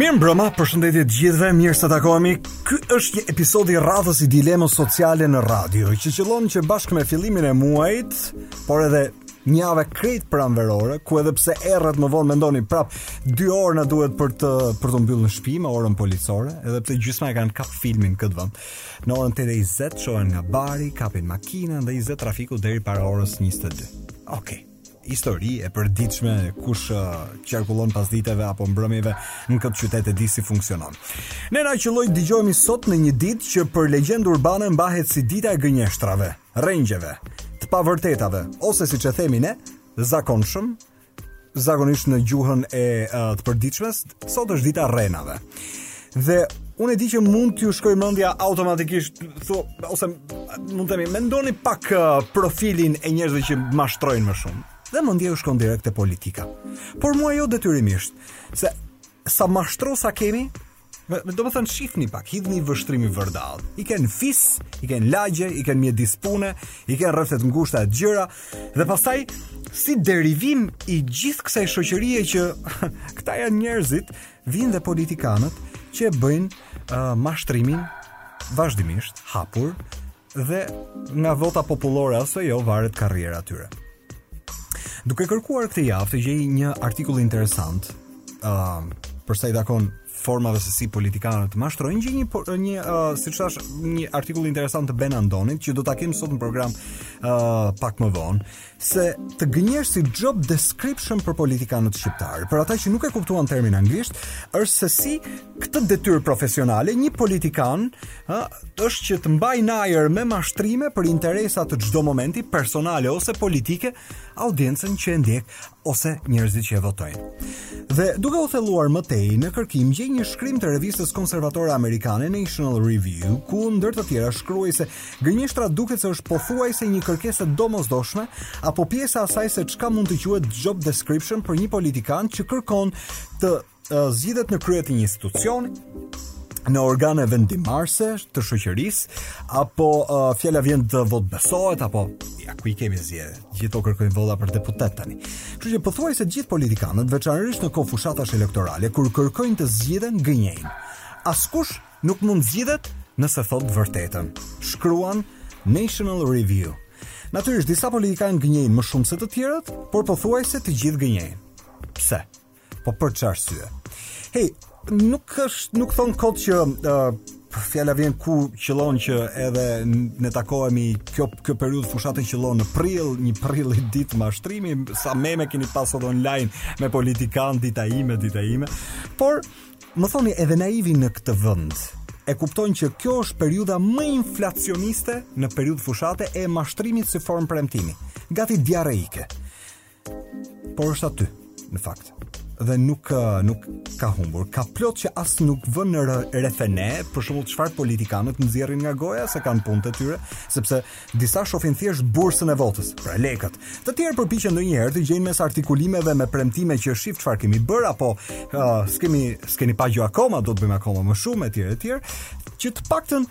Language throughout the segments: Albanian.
Mirë mbrëma, përshëndetje të gjithëve, mirë se takohemi. Ky është një episod i radhës i dilemës sociale në radio, që qëllon që bashkë me fillimin e muajit, por edhe një javë krejt pranverore, ku edhe pse erret më vonë mendoni prap 2 orë na duhet për t'u mbyll në shpi me orën policore, edhe pse gjysma e kanë kap filmin këtë vend. Në orën 8:20 çohen nga bari, kapin makinën dhe i zë trafiku deri para orës 22. Okej. Okay. histori e përditshme kush uh, qarkullon pasditeve apo mbrëmjeve në këtë qytet e di si funksionon. Ne na qëlloi të dëgjohemi sot në një ditë që për legjendë urbane mbahet si dita e gënjeshtrave, rrengjeve, të pavërtetave ose siç e themi ne, zakonshëm, zakonisht në gjuhën e uh, të përditshmes, sot është dita e rrenave. Dhe unë e di që mund t'ju shkojë mendja automatikisht thu, ose mund të themi mendoni pak uh, profilin e njerëzve që mashtrojnë më shumë. Dhe mendja ju shkon direkt te politika. Por mua jo detyrimisht, se sa mashtruesa kemi, me, me domethënë shifni pak, hidhni vështrimin vërdallë. I ke në fis, i ke në lagje, i ke në mjedis pune, i ke në rrethe të ngushta e të gjera dhe pastaj si derivim i gjithë kësaj shoqërie që këta janë njerëzit Vijnë dhe politikanët që e bëjnë uh, mashtrimin vazhdimisht hapur dhe nga vota popullore ose jo varet karriera tyre. Duke kërkuar këtë javë të gjej një artikull interesant, ë, uh, për sa i takon formave se si politikanët mashtrojnë, gjej një një uh, siç thashë, një artikull interesant të Ben Andonit që do ta kem sot në program ë uh, pak më vonë. se të gënjesh si job description për politikanët shqiptarë. Për ata që nuk e kuptuan termin anglisht, është se si të detyrë profesionale një politikan, ë, është që të mbajë në ajër me mashtrime për interesa të çdo momenti personale ose politike audiencën që e ndjek ose njerëzit që e votojnë. Dhe duke u thelluar më tej në kërkim gjej një shkrim të revistës konservatore amerikane National Review, ku ndër të tjera shkruhej se Gënjeshtra duket se është pothuajse një kërkesë e domosdoshme apo pjesë e asaj se çka mund të quhet job description për një politikan që kërkon të zgjidhet në krye të një institucioni, në organe vendimmarrëse të shoqërisë apo uh, fjala vjen të votëbesohet apo ja ku i kemi zgjedhje gjithë do kërkojnë vota për deputet tani kështu që pothuajse të gjithë politikanët veçanërisht në kohë fushatash elektorale kur kërkojnë të zgjidhen gënjejnë askush Nuk mund të zgjidhet nëse thotë të vërtetën, shkruan National Review. Natyrisht, disa politikanë gënjejnë më shumë se të tjerët, por pothuajse të gjithë gënjejnë. Pse? Po për çfarë arsye? Hej, nuk është nuk thonë kot që uh, fjala vjen ku qëllon që edhe ne takohemi kjo kjo periudhë fushate qëllon në prill, një prilli ditë mashtrimi, sa meme keni pasur online me politikanë dita ime, dita ime. Por Më thoni edhe naivi në këtë vend e kuptojnë që kjo është periudha më inflacioniste në periudhë fushate e mashtrimit si formë premtimi. Gati diarreike. Por është aty, në fakt. Dhe nuk nuk ka humbur. Ka plot që as nuk vënë në refene, për shembull çfarë politikanët nxjerrin nga goja se kanë punët e tyre, sepse Disa shohin thjesht bursën e votës, pra lekët. Të tjerë përpiqen ndonjëherë të gjejnë mes artikulimeve me premtime që shif çfarë kemi bërë apo uh, s'kemi s'keni pa gjë akoma, do të bëjmë akoma më shumë etj etj, që të paktën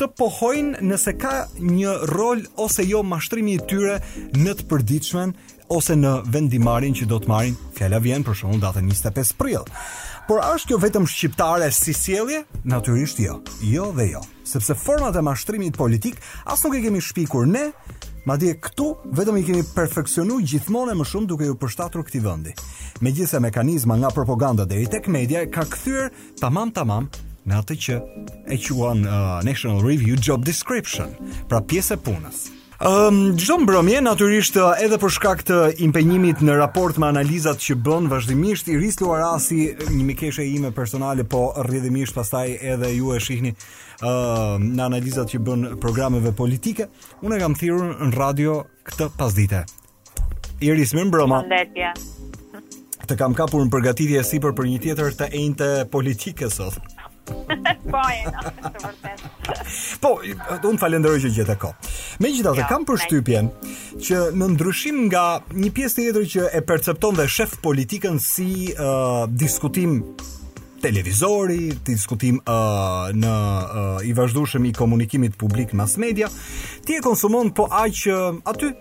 të pohojnë nëse ka një rol ose jo mashtrimi i tyre në të përditshmen ose në vendimmarrjen që do të marrin fjala vjen për shembull datën 25 prill. Por a është kjo vetëm shqiptare si sjellje? Natyrisht jo, jo dhe jo. sepse format e mashtrimit politik as nuk i kemi shpikur ne, madje këtu vetëm i kemi perfeksionuar gjithmonë e më shumë duke iu përshtatur këtij vendi. Megjithëse mekanizma nga propaganda deri tek media e ka kthyer tamam tamam në atë që e quan uh, National Review Job Description, pra pjesë e punës. Ëm çdo mbrëmje natyrisht edhe për shkak të impenjimit në raport me analizat që bën vazhdimisht Iris Luarasi, një mikeshe ime personale, po rrjedhimisht pastaj edhe ju e shihni ë në analizat që bën programeve politike. Unë e kam thirrur në radio këtë pasdite. Iris, mirëmbrëma. Përshëndetje. Të kam kapur në përgatitje e sipër për një tjetër të enjte politike sot. Po, në të vërtetë. Po, unë të falënderoj që gjete kohë. Megjithatë jo, kam përshtypjen që në ndryshim nga një pjesë tjetër që e percepton dhe shef politikën si uh, diskutim televizori, diskutim uh, në uh, i vazhdueshëm i komunikimit publik masmedia, ti e konsumon po aq uh, aty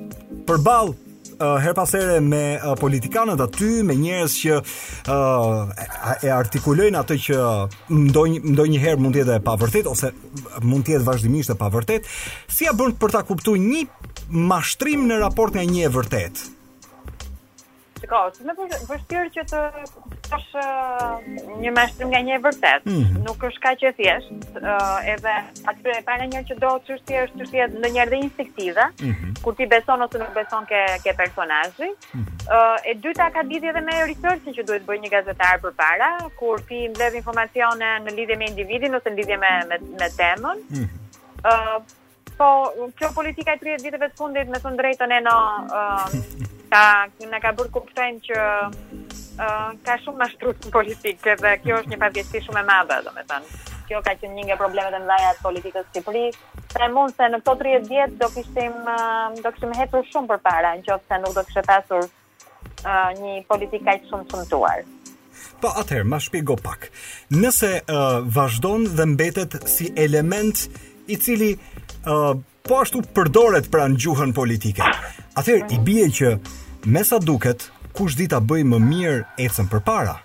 përball uh, her pas here me uh, politikanët aty, me njerëz që uh, e artikulojnë atë që ndonjë ndonjëherë mund të jetë e pavërtetë ose mund të jetë vazhdimisht e pavërtetë, si ia bën për ta kuptuar një mashtrim në raport nga një e vërtetë. Shiko, është më vështirë që të kuptosh një mashtrim nga një e vërtetë. Mm -hmm. Nuk është kaq e thjeshtë, uh, edhe aty e para njëherë që është çështje ndonjëherë dhe instinktive, mm -hmm. kur ti beson ose nuk beson ke ke personazhi. Mm -hmm. uh, e dyta ka lidhje edhe me researchin që duhet të bëjë një gazetar përpara, kur ti mbledh informacione në lidhje me individin ose në lidhje me me, me temën. Mm -hmm. uh, Po, kjo politika e 30 viteve të fundit me thënë të drejtën na ka bërë të kuptojmë që ka shumë mashtrues në politikë dhe kjo është një fatkeqësi shumë e madhe, domethënë. Kjo ka qenë një nga problemet e mëdha të politikës së Shqipërisë. Pra mendoj se në këto 30 vjet do kishim do kishim ecur shumë përpara, në qoftë se nuk do kishte pasur uh, një politikë kaq shumë shëmtuar. Po atëherë, ma shpjego pak. Nëse uh, vazhdon dhe mbetet si element i cili uh, po ashtu përdoret pra në gjuhën politike, atëherë i bie që me sa duket, kush di ta bëjë më mirë ecën përpara.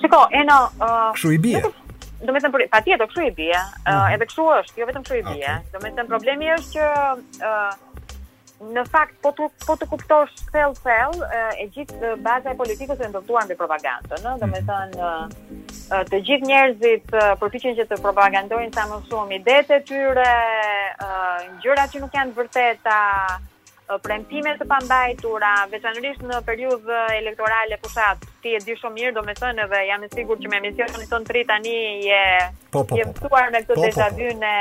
Shiko, e në... Uh, Kështu i bie? Domethënë... Patjetër, kështu i bie. Uh, mhm. edhe kështu është, jo vetëm kështu i bie. Okay. Domethënë problemi është që... Uh, në fakt po të po të kuptosh thellë thellë e gjithë baza e politikës e ndërtuar mbi propagandën, ëh, domethënë të gjithë njerëzit përpiqen që të propagandojnë sa më shumë idetë e tyre, ëh, gjëra që nuk janë të vërteta, premtime të pambajtura, veçanërisht në periudhë elektorale fushatë ti e di shumë mirë, domethënë edhe jam e sigur që me emisionin tënd deri tani je po, po, je po, po. me këtë po, po, déjà vu-në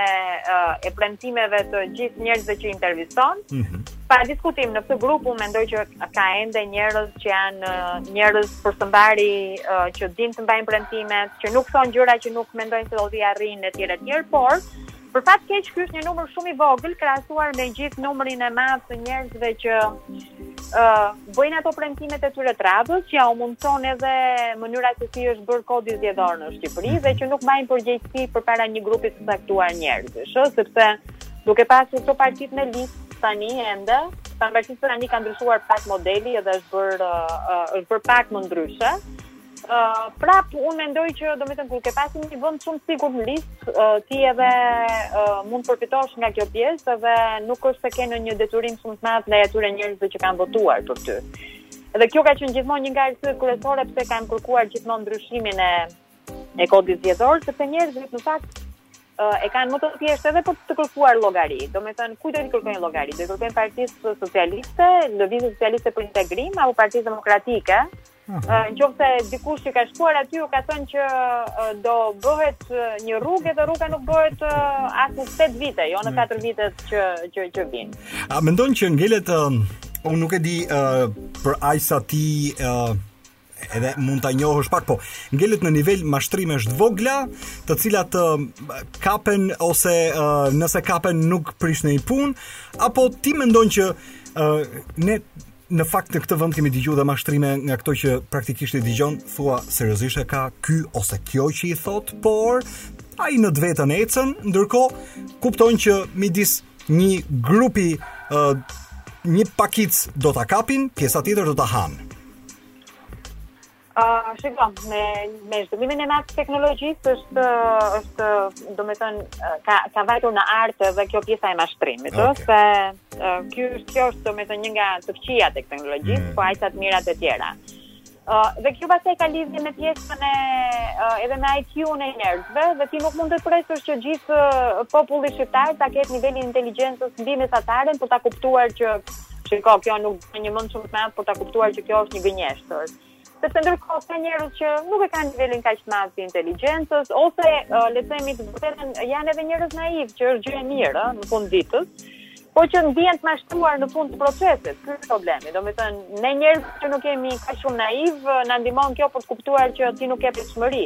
e premtimeve të gjithë njerëzve që interviston. Mm -hmm. Pa diskutim në këtë grup unë mendoj që ka ende njerëz që janë njerëz për së mbari që dinë të mbajnë premtimet, që nuk thonë gjëra që nuk mendojnë se do t'i arrijnë etj etj, por Për fat keq ky është një numër shumë i vogël krahasuar me gjithë numrin e madh të njerëzve që ë uh, bëjnë ato premtimet e tyre të radhës, që ua mundëson edhe mënyra se si është bërë kodi zgjedhor në Shqipëri dhe që nuk mbajnë përgjegjësi përpara një grupi të caktuar njerëzish, ë sepse duke pasur këto partitë me listë tani ende, pavarësisht se tani ka ndryshuar pak modeli edhe është bërë uh, është bërë pak më ndryshe, Uh, prap unë mendoj që domethënë kur ke pasur një vend shumë të sigurt në listë, uh, ti edhe uh, mund të përfitosh nga kjo pjesë dhe nuk është se ke ndonjë detyrim shumë të madh ndaj atyre njerëzve që kanë votuar për ty. Dhe kjo ka qenë gjithmonë një nga arsyet kryesore pse kanë kërkuar gjithmonë ndryshimin e e kodit zgjedhor, sepse njerëzit në fakt uh, e kanë më të thjeshtë edhe për të kërkuar llogari. Domethënë kujt do t'i kërkojnë llogari? Do t'i kërkojnë Partisë Socialiste, Lëvizjes Socialiste për Integrim apo Partisë Demokratike? Në qoftë se dikush që ka shkuar aty u ka thënë që do bëhet një rrugë dhe rruga nuk bëhet as në 8 vite, jo në 4 mm. vite që që që vijnë. A mendon që ngelet unë nuk e di uh, për aq sa ti uh, edhe mund ta njohësh pak po. Ngelet në nivel mashtrimesh të vogla, të cilat uh, kapen ose uh, nëse kapen nuk prishin ndonjë punë, apo ti mendon që uh, ne Në fakt në këtë vend kemi dëgjuar dhe mashtrime nga këto që praktikisht i dëgjon, thua seriozisht e ka ky ose kjo që i thotë, por ai në të vetën ecën, ndërkohë kupton që midis një grupi uh, një pakicë do ta kapin, pjesa tjetër do ta hanë. Uh, shiko, me, me zhvillimin e madh të teknologjisë është, është do me thënë, ka, ka vajtur në art dhe kjo pjesa e mashtrimit, okay. ose uh, kjo është, kjo është do me thënë një nga të këqijat e teknologjisë, mm. po ka aq të mirat e tjera. Uh, dhe kjo pastaj ka lidhje me pjesën e uh, edhe me IQ-në e njerëzve dhe ti nuk mund të presësh që gjithë uh, populli shqiptar ta ketë nivelin e inteligjencës mbi mesataren për ta kuptuar që Shiko kjo nuk do një mend shumë të madh për ta kuptuar që kjo është një gënjeshtër. Sepse ndërkohë ka njerëz që nuk e kanë nivelin kaq të madh të inteligjencës ose uh, le të themi të vërtetën janë edhe njerëz naiv që është gjë e mirë ë, në fund të ditës. Po që ndihen të mashtruar në fund të procesit, ky është problemi. Domethënë, ne njerëz që nuk jemi kaq shumë naiv, na ndihmon kjo për të kuptuar që ti nuk ke pritshmëri.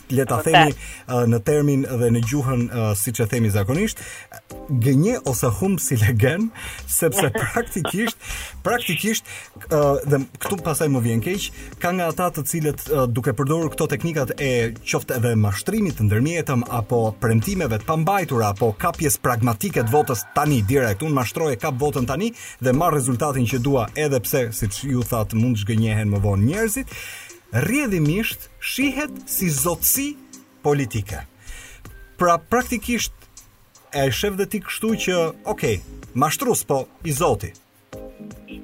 le ta themi uh, në termin dhe në gjuhën uh, siç e themi zakonisht, gënje ose humb si legen, sepse praktikisht praktikisht uh, dhe këtu pastaj më vjen keq, ka nga ata të cilët uh, duke përdorur këto teknikat e qoftë edhe mashtrimit të ndërmjetëm apo premtimeve të pambajtura apo kapjes pragmatike të votës tani direkt, unë mashtroj e kap votën tani dhe marr rezultatin që dua edhe pse siç ju thatë mund të zhgënjehen më vonë njerëzit rrjedhimisht shihet si zotësi politike. Pra praktikisht e shef dhe ti kështu që, ok, mashtrues, po i zoti.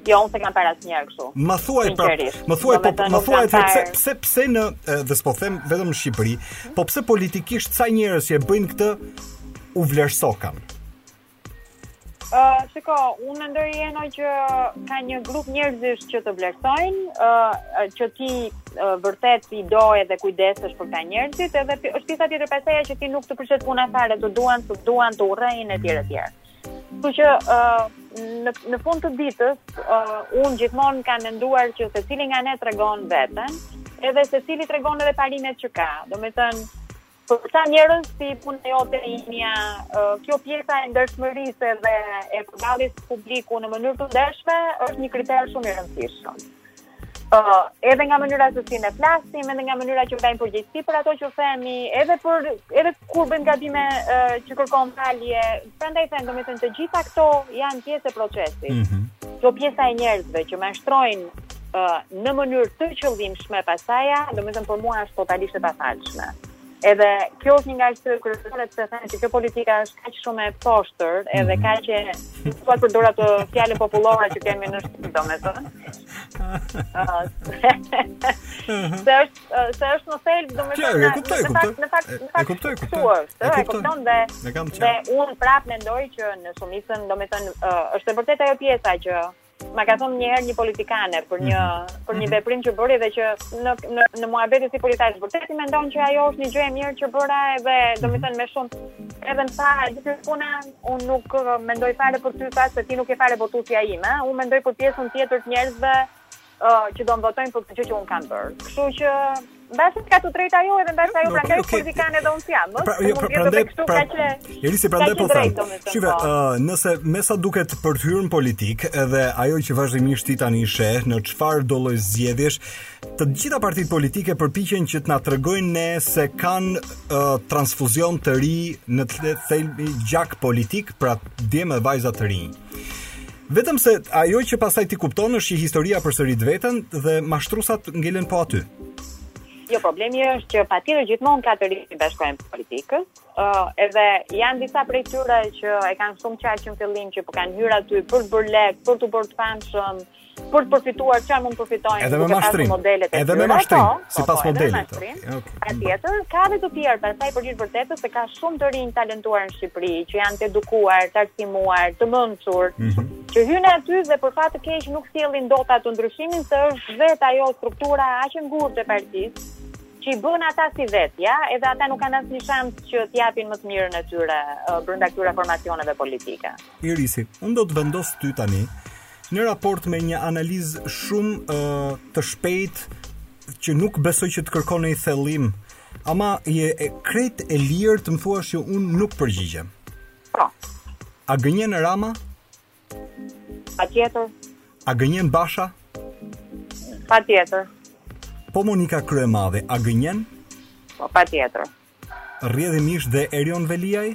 Jo, unë s'e kam parë asnjëherë kështu. Më thuaj pra, më thuaj po, më thuaj se pse pse pse në dhe s'po them vetëm në Shqipëri, po pse politikisht sa njerëz që e bëjnë këtë u vlerësokan. Uh, shiko, unë mendoj Eno që ka një grup njerëzish që të vlerësojnë, uh, që ti uh, vërtet i do edhe kujdesesh për këta njerëzit, edhe është pjesa tjetër pastaj që ti nuk të prishet puna fare, s'të duan, të duan, të urrejnë etj etj. Kështu që uh, në në fund të ditës, uh, unë gjithmonë kam menduar që secili nga ne tregon veten, edhe secili tregon edhe parimet që ka. Domethënë, Për ca njerëz si puna jote imja, kjo pjesa e ndershmërisë dhe e përballjes së publikut në mënyrë të ndershme është një kriter shumë i rëndësishëm. Ë, uh, edhe nga mënyra se si ne flasim, edhe nga mënyra që mbajmë përgjegjësi për ato që themi, edhe për edhe kur bëjmë gabime uh, që kërkon falje, Prandaj them, domethënë të gjitha këto janë pjesë e procesit. Mm -hmm. Kjo pjesa e njerëzve që mashtrojnë uh, në mënyrë të qëllimshme pastaj, domethënë për mua është totalisht e pafalshme. Edhe kjo është një nga arsyet kryesore pse them se kjo politika është kaq shumë e poshtër, edhe mhm. kaq e thua përdor ato fjalë popullore që kemi në shtëpi, domethënë. Ëh. Se është se është në thelb domethënë në fakt në fakt në fakt e kuptoj kuptoj e kupton dhe dhe un prap mendoj që në shumicën domethënë është e vërtetë ajo pjesa që ma ka thënë një herë një politikane për një mhm. për një mhm. veprim që bëri dhe që në në në muhabetin si po ti a vërtet mendon që ajo është një gjë e mirë që bëra edhe domethënë mhm. me shumë edhe në fakt gjithë puna unë nuk uh, mendoj fare për ty pse se ti nuk je fare votuesja ime unë mendoj për pjesën tjetër të njerëzve uh, që do më votojnë për këtë gjë që unë kam bërë. Kështu që mbase ka të drejtë ajo edhe mbase ajo prandaj është politikane edhe unë jam. Pra, jo, pra, prandaj kështu pra, ka që Irisi prandaj po them. Shife, po. uh, nëse me sa duket për të hyrë në politikë edhe ajo që vazhdimisht ti tani sheh në çfarëdo lloj zgjedhjesh, të gjitha partitë politike përpiqen që të na tregojnë ne se kanë uh, transfuzion të ri në thelb i gjak politik, pra djem e vajza të rinj. Vetëm se ajo që pastaj ti kupton është që historia përsërit veten dhe mashtrusat ngelen po aty. Jo, problemi është që patjetër gjithmonë ka të rinj që i bashkohen politikës, uh, edhe janë disa prej tyre që e kanë shumë qartë që në fillim që po kanë hyrë aty për të bërë lekë, për t'u bërë të famshëm, për të përfituar çfarë mund të përfitojnë edhe me mashtrim modelet edhe me mashtrim po, po, sipas po, modelit patjetër ka edhe të tjerë pastaj për hir të së vërtetës se ka shumë të rinj të talentuar në Shqipëri që janë të edukuar të arsimuar të mençur mhm. që hyjnë aty dhe për fat të keq nuk sjellin dot atë ndryshimin se është vetë ajo struktura aq e ngurtë e partisë që i bën ata si vetja, edhe ata nuk kanë asnjë shans që të japin më të mirën e tyre brenda këtyre formacioneve politike. Irisi, unë do të të vendos ty tani Në raport me një analizë shumë uh, të shpejtë që nuk besoj që të kërkon një thellim, ama je krejt e lirë të më thuash që unë nuk përgjigjem. Po. A gënjen Rama? Patjetër. A gënjen Basha? Patjetër. Po Monika Kryemadhi, a gënjen? Po patjetër. Rrjedhimisht dhe Erion Veliaj?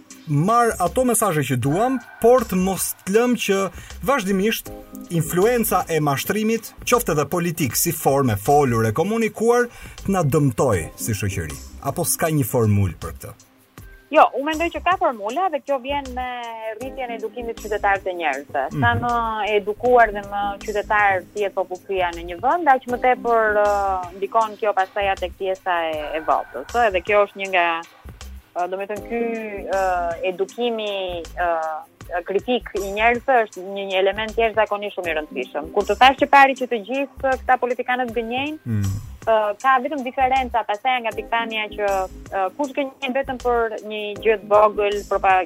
marrë ato mesazhe që duam, por të mos lëmë që vazhdimisht influenca e mashtrimit, qoftë edhe politik si formë e folur e komunikuar, të na dëmtojë si shoqëri. Apo s'ka një formulë për këtë? Jo, unë mendoj që ka formula dhe kjo vjen me rritjen e edukimit qytetar të njerëzve. Sa mhm. më e edukuar dhe më qytetare të jetë popullsia në një vend, aq më tepër uh, ndikon kjo pastaj tek pjesa e, e votës. Edhe kjo është një nga Domethënë ky edukimi kritik i njerëzve është një, një element jashtëzakonisht shumë i rëndësishëm. Kur të thashë qëparë që të gjithë këta politikanët gënjejnë, mm. ka vetëm diferenca pastaj nga pikëpamja që uh, kush gënjen vetëm për një gjë të vogël,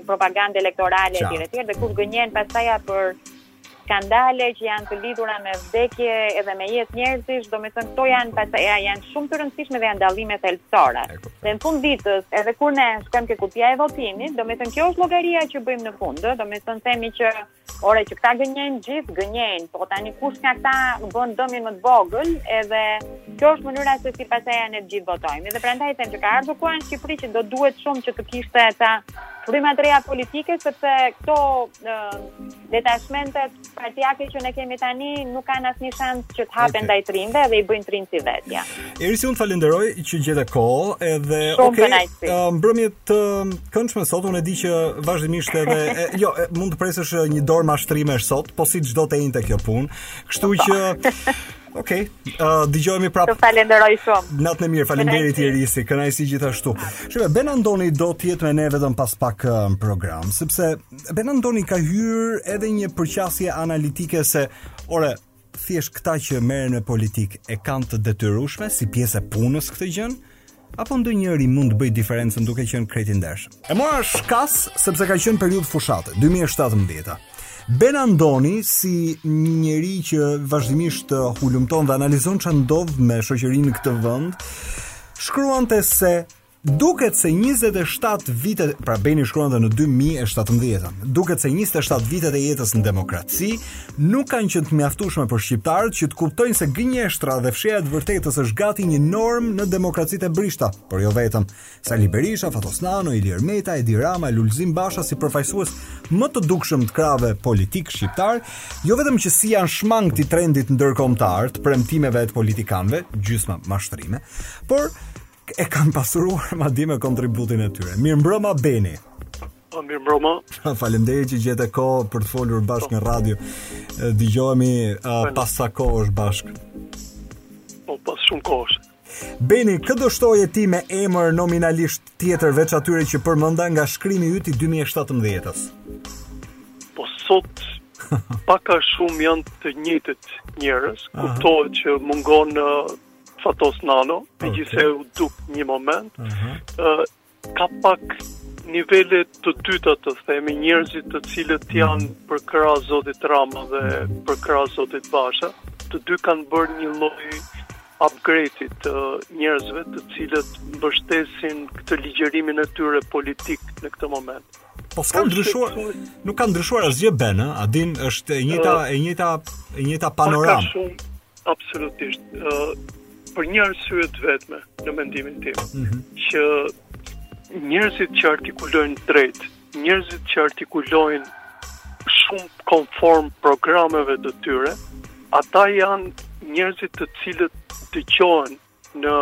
propagandë elektorale e tjerë tjerë, dhe kush gënjen pastaj për skandale që janë të lidhura me vdekje edhe me jetë njerëzish, domethënë këto janë, pastaj, janë shumë të rëndësishme dhe janë dallime thelbësore. Dhe në fund të ditës, edhe kur ne shkojmë ke kutia e votimit, domethënë kjo është llogaria që bëjmë në fund, domethënë themi që ore që këta gënjejnë gjithë, gënjejnë, po tani kush nga këta bën dëmin më të vogël, edhe kjo është mënyra se si pastaj ne të gjithë votojmë. Edhe prandaj them që ka ardhur koha në Shqipëri që do duhet shumë që të kishte ato fryma të reja politike sepse këto Detashmentet partiake që ne kemi tani nuk kanë asnjë shans që të hapen ndaj të rinjve dhe i bëjnë trim si vetja. Erisi unë të falenderoj që gjete kohë edhe Shumë okay, uh, mbrëmje të këndshme sot unë e di që vazhdimisht edhe e, jo e, mund të presësh një dorë mashtrimesh sot, po si çdo të enjte kjo punë. Kështu që Ok, uh, dëgjohemi prapë. Të falenderoj shumë. Natën e mirë, faleminderit Erisi, kënaqësi gjithashtu. Shikoj, Ben Andoni do të jetë me ne vetëm pas pak uh, program, sepse Ben Andoni ka hyrë edhe një përqasje analitike se, ore, thjesht këta që merren me politikë e kanë të detyrueshme si pjesë e punës këtë gjënë apo ndonjëri mund të bëjë diferencën duke qenë krejt i ndershëm. E mora shkas sepse ka qenë periudhë fushate 2017. Ben Andoni si një njeri që vazhdimisht uh, hulumton dhe analizon çfarë ndodh me shoqërinë në këtë vend, shkruante se Duket se 27 vitet, pra Beni shkruante në 2017-ën, duket se 27 vitet e jetës në demokraci nuk kanë qenë të mjaftueshme për shqiptarët që të kuptojnë se gënjeshtra dhe fshehja e së vërtetës është gati një normë në demokracitë e brishta, por jo vetëm. Sali Berisha, Fatos Nano, Ilir Meta, Edi Rama, Lulzim Basha si përfaqësues më të dukshëm të krahëve politikë shqiptarë, jo vetëm që s'i janë shmangur trendit ndërkombëtar të premtimeve të politikanëve, gjysma mashtrime, por E kanë pasuruar madje me kontributin e tyre. Mirëmbrëma Beni. Po mirëmbrëma. Faleminderit që gjete kohë për të folur bashkë në radio. Dëgjohemi uh, pas sa kohësh bashkë. Po pas shumë kohësh. Beni, kë do shtoje ti me emër nominalisht tjetër veç atyre që përmenda nga shkrimi yt i 2017-ës? Po sot, pak a shumë janë të njëtët njerëz, ah. kuptohet që mungon në Fatos Nano, me gjithë se u duk një moment, uh mhm. -huh. ka pak nivele të dyta të themi njerëzit të cilët mhm. janë përkrah Zotit Rama dhe përkrah Zotit Basha, të dy kanë bërë një lojë upgrade-it të njerëzve të cilët mbështesin këtë ligjërimin e tyre politik në këtë moment. Po s'ka ndryshuar, nuk ka ndryshuar asgjë Ben, a din është e njëjta e njëjta e njëjta panoramë. Absolutisht. Uh, për një arsye të vetme në mendimin tim, mm -hmm. që njerëzit që artikulojnë drejt, njerëzit që artikulojnë shumë konform programeve të tyre, ata janë njerëzit të cilët dëgjohen në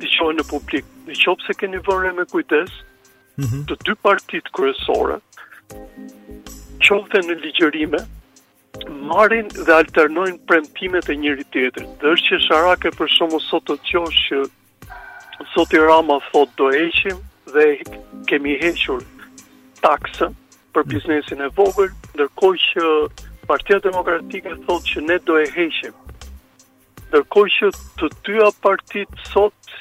dëgjohen në publik. Në qoftë se keni vënë re me kujdes, mm -hmm. të dy partitë kryesore, qoftë në ligjërime, marrin dhe alternojnë premtimet e njëri-tjetrit. Dhe është qesharake për shembull sot të dëgjosh që Zoti Rama thotë do e heqim dhe kemi hequr taksën për mm. biznesin e vogël, ndërkohë që Partia Demokratike thotë që ne do e heqim. Ndërkohë që të dyja partitë sot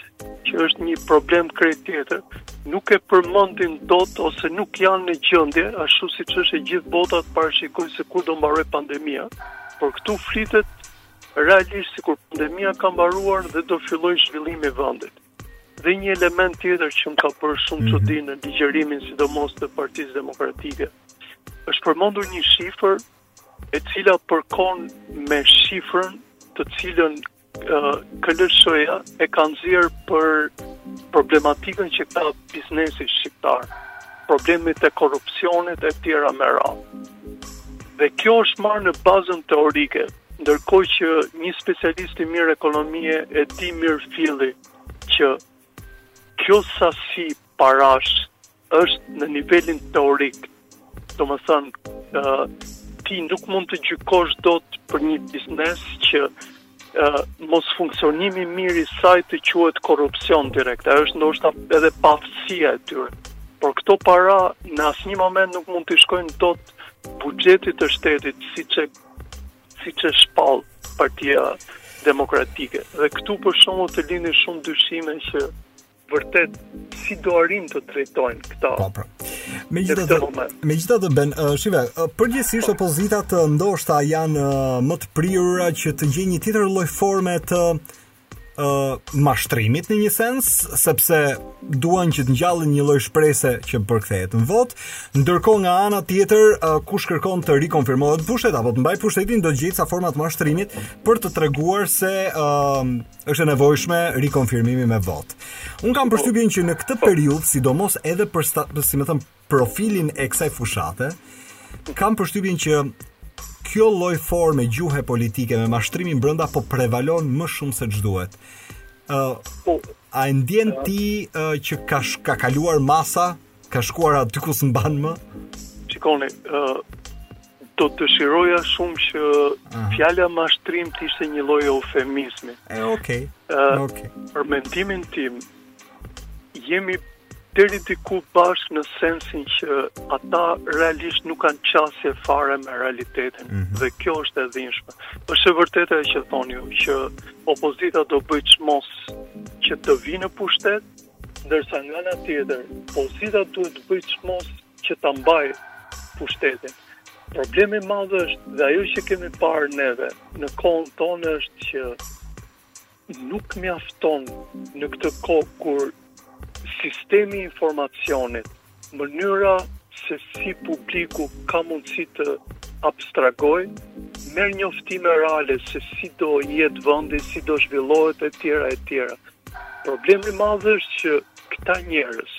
që është një problem krejt tjetër, nuk e përmendin dot ose nuk janë në gjendje, ashtu siç është e gjithë bota të parashikojë se kur do mbarojë pandemia. Por këtu flitet realisht sikur pandemia ka mbaruar dhe do fillojë zhvillimi i vendit. Dhe një element tjetër që më ka bërë shumë mhm. çudi mm -hmm. në ligjërimin sidomos të Partisë Demokratike është përmendur një shifër e cila përkon me shifrën të cilën KLSH-ja e ka nxjerr për problematikën që ka biznesi shqiptar, problemet e korrupsionit e tjera me radhë. Dhe kjo është marrë në bazën teorike, ndërkohë që një specialist i mirë ekonomie e di mirëfilli që kjo sasi parash është në nivelin teorik. Domethënë, uh, ti nuk mund të gjykosh dot për një biznes që uh, mosfunksionimi i mirë i saj të quhet korrupsion direkt. Ajo është ndoshta edhe paftësia e tyre. Por këto para në asnjë moment nuk mund t'i shkojnë dot buxhetit të shtetit siç e, siç e shpall partia demokratike. Dhe këtu për shembull të lindin shumë dyshime që vërtet si do arrin të drejtojnë këta. Po, pra. Megjithatë, megjithatë Ben, uh, shive, uh, përgjithësisht po. opozitat uh, ndoshta janë uh, më të prirura që të gjejnë një tjetër lloj forme të uh, mashtrimit në një sens, sepse duan që të ngjallin një lloj shprese që përkthehet në votë. Ndërkohë nga ana tjetër, uh, kush kërkon të rikonfirmohet pushtet apo të mbajë pushtetin do të gjejë ca forma të mashtrimit për të treguar se uh, është e nevojshme rikonfirmimi me votë. Unë kam përshtypjen që në këtë po. periudhë, sidomos edhe për si me thënë profilin e kësaj fushate, kam përshtypjen që kjo lloj forme e gjuhe politike me mashtrimin brenda po prevalon më shumë se ç'duhet. Ë uh, po. a e ndjen ti uh, që ka sh, ka kaluar masa, ka shkuar aty ku s'mban më? Shikoni, ë uh, Do të dëshiroja shumë që fjala mashtrim të ishte një lloj eufemizmi. E okay. Uh, okay. Për mendimin tim jemi deri diku bashkë në sensin që ata realisht nuk kanë qasje fare me realitetin mm -hmm. dhe kjo është e dhimbshme. Është e vërtetë që thoni ju që opozita do bëjë çmos që të vijë në pushtet, Ndërsa nga ana tjetër, pozita duhet të bëjë çmos që ta mbajë pushtetin. Problemi i madh është dhe ajo që kemi parë neve në kohën tonë është që nuk mjafton në këtë kohë kur sistemi i informacionit Mënyra se si publiku ka mundësi të abstragojë, merr njoftime reale se si do jetë vendi, si do zhvillohet etj etj. Problemi i madh është që këta njerëz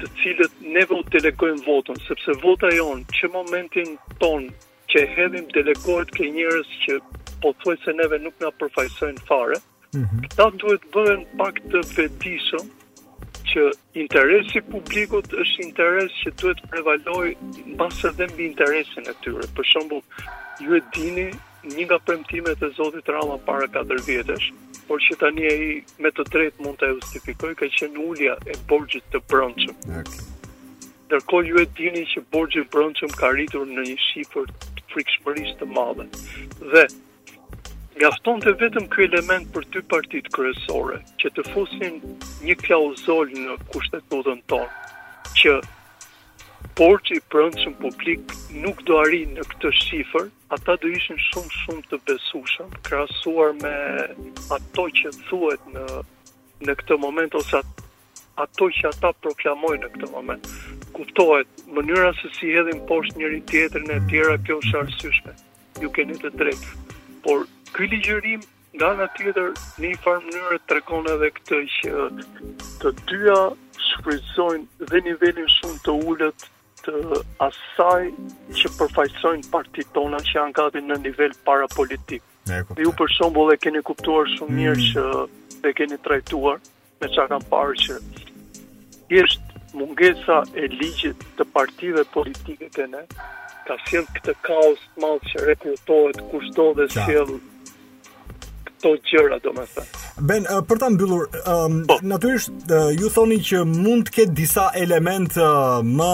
të cilët neve u delegojmë votën, sepse vota jonë që momentin tonë që e hedhim delegohet ke njerëz që pothuajse neve nuk na përfaqësojnë fare. Këta duhet të bëhen pak të vetëdijshëm që interesi i publikut është interes që duhet të prevalojë mbase edhe mbi interesin e tyre. Për shembull, ju e dini një nga premtimet e Zotit Rama para 4 vjetësh, por që tani ai me të drejtë mund ta justifikojë, ka qenë ulja e borxhit të brendshëm. Ndërkohë ju e dini që borxhi i brendshëm ka rritur në një shifër frikshmërisht të madhe. Dhe Mjaftonte vetëm ky element për dy partitë kryesore që të fusin një klauzolë në kushtetutën tonë, që borxhi i brendshëm publik nuk do arrijë në këtë shifër, ata do ishin shumë shumë të besueshëm krahasuar me ato që thuhen në në këtë moment ose ato që ata proklamojnë në këtë moment. Kuptohet, mënyra se si hedhin poshtë njëri tjetrin e tjera, kjo është e arsyeshme. Ju keni të drejtë. Por, ky ligjërim, nga ana tjetër, një farë mënyre tregon edhe këtë që të dyja shfrytëzojnë dhe nivelin shumë të ulët të asaj që përfaqësojnë partitë tona që janë gati në nivel parapolitik. Ju për shembull e keni kuptuar shumë mirë mm. që e keni trajtuar Me ça kam parë që është mungesa e ligjit të partive politike te ne, ka sjellë këtë kaos të madh që rekrutohet kushdo dhe sjell këto gjëra, domethënë. Ben, uh, për ta mbyllur, um, po. natyrisht uh, ju thoni që mund të ketë disa elementë uh, më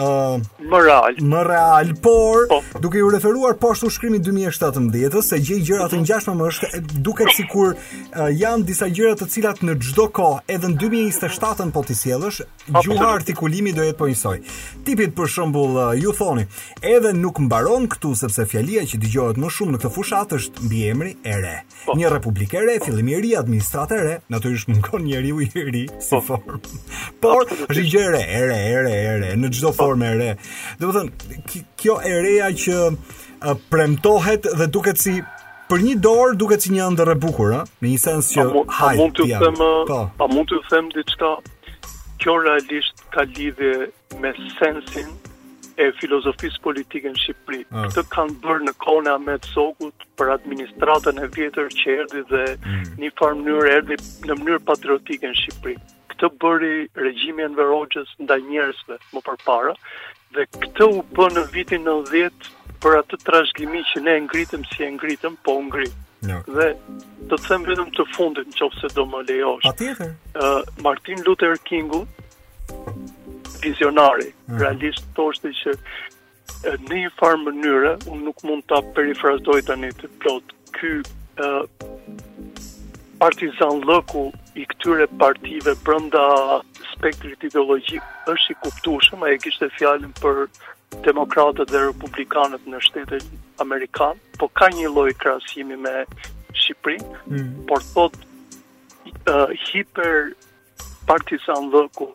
uh, më real. Më real, por po. duke iu referuar po ashtu shkrimit 2017-ës se gjej gjëra të mhm. ngjashme më është duket sikur uh, janë disa gjëra të cilat në çdo kohë edhe në 2027-ën po t'i sjellësh, gjuha artikulimi do jetë po njësoj. Tipit për shembull uh, ju thoni, edhe nuk mbaron këtu sepse fjalia që dëgjohet më shumë në këtë fushatë është mbiemri e re. Po. Një republikë e re, fillim i ri, administratë e re, natyrisht mungon njeriu i ri si po. formë. Por çdo gjë e re, e re, e re, e re, në çdo po. formë e re. Domethënë, kjo e reja që premtohet dhe duket si për një dorë duket si një ëndër e bukur, ëh, në një sens që hajt. A mund të them, po. a mund të them diçka? Kjo realisht ka lidhje me sensin e filozofisë politike në Shqipëri. Ah. Këtë kanë bërë në kohën e Ahmet Zogut për administratën e vjetër që erdhi dhe mm. një farë mënyrë erdhi në mënyrë patriotike në Shqipëri. Këtë bëri regjimi i Enver Hoxhës ndaj njerëzve më përpara dhe këtë u bë në vitin 90 për atë trashëgimi që ne e ngritëm si e ngritëm, po u ngrit. No. Dhe të them vetëm të fundit, në qoftë se do më lejosh. Patjetër. Ë uh, Martin Luther Kingu vizionari, mm. realisht thoshte që në një farë mënyre, unë nuk mund ta perifrazoj tani të plotë, ky uh, partizanllëku i këtyre partive brenda spektrit ideologjik është i kuptueshëm, ai e kishte fjalën për demokratët dhe republikanët në shtetin amerikan, po ka një lloj krahasimi me Shqipërinë, mm. por thotë uh, hiper partizanllëku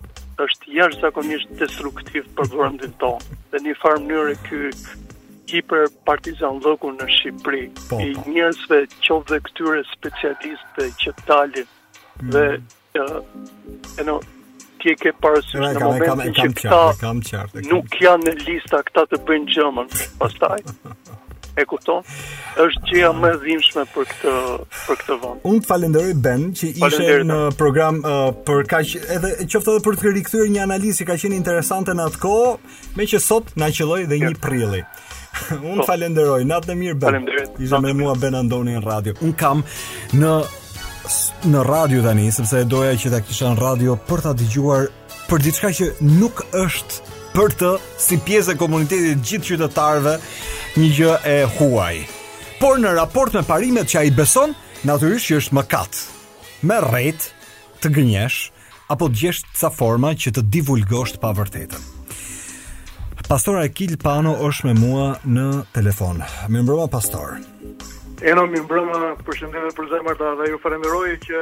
është jashtëzakonisht destruktiv për vendin tonë. Dhe një farë mënyre ky hiper partizanllëku në Shqipëri, po, i po. njerëzve qoftë dhe këtyre specialistëve që dalin mm. dhe uh, e no, ti e ke parasysh në momentin që këta nuk janë në lista këta të bëjnë gjëmën, pastaj. E kupton? Është gjëja më e dhimbshme për këtë për këtë vend. Unë të falenderoj Ben që ishe në program uh, për kaq edhe qoftë edhe për të rikthyer një analizë që ka qenë interesante në atë kohë, me që sot na qelloi dhe një prilli. Unë të po. falenderoj, natë e mirë Ben. Faleminderit. Ishte me mua Ben Andoni në radio. Unë kam në në radio tani sepse doja që ta kisha në radio për ta dëgjuar për diçka që nuk është për të si pjesë e komunitetit të gjithë qytetarëve një gjë e huaj. Por në raport me parimet që ai beson, natyrisht që është mëkat. Me rrejt të gënjesh apo të gjesh ca forma që të divulgosh të pavërtetën. Pastor Akil Pano është me mua në telefon. Mirëmbrëma pastor. Eno mirëmbrëma, përshëndetje të përzemërta dhe ju falenderoj që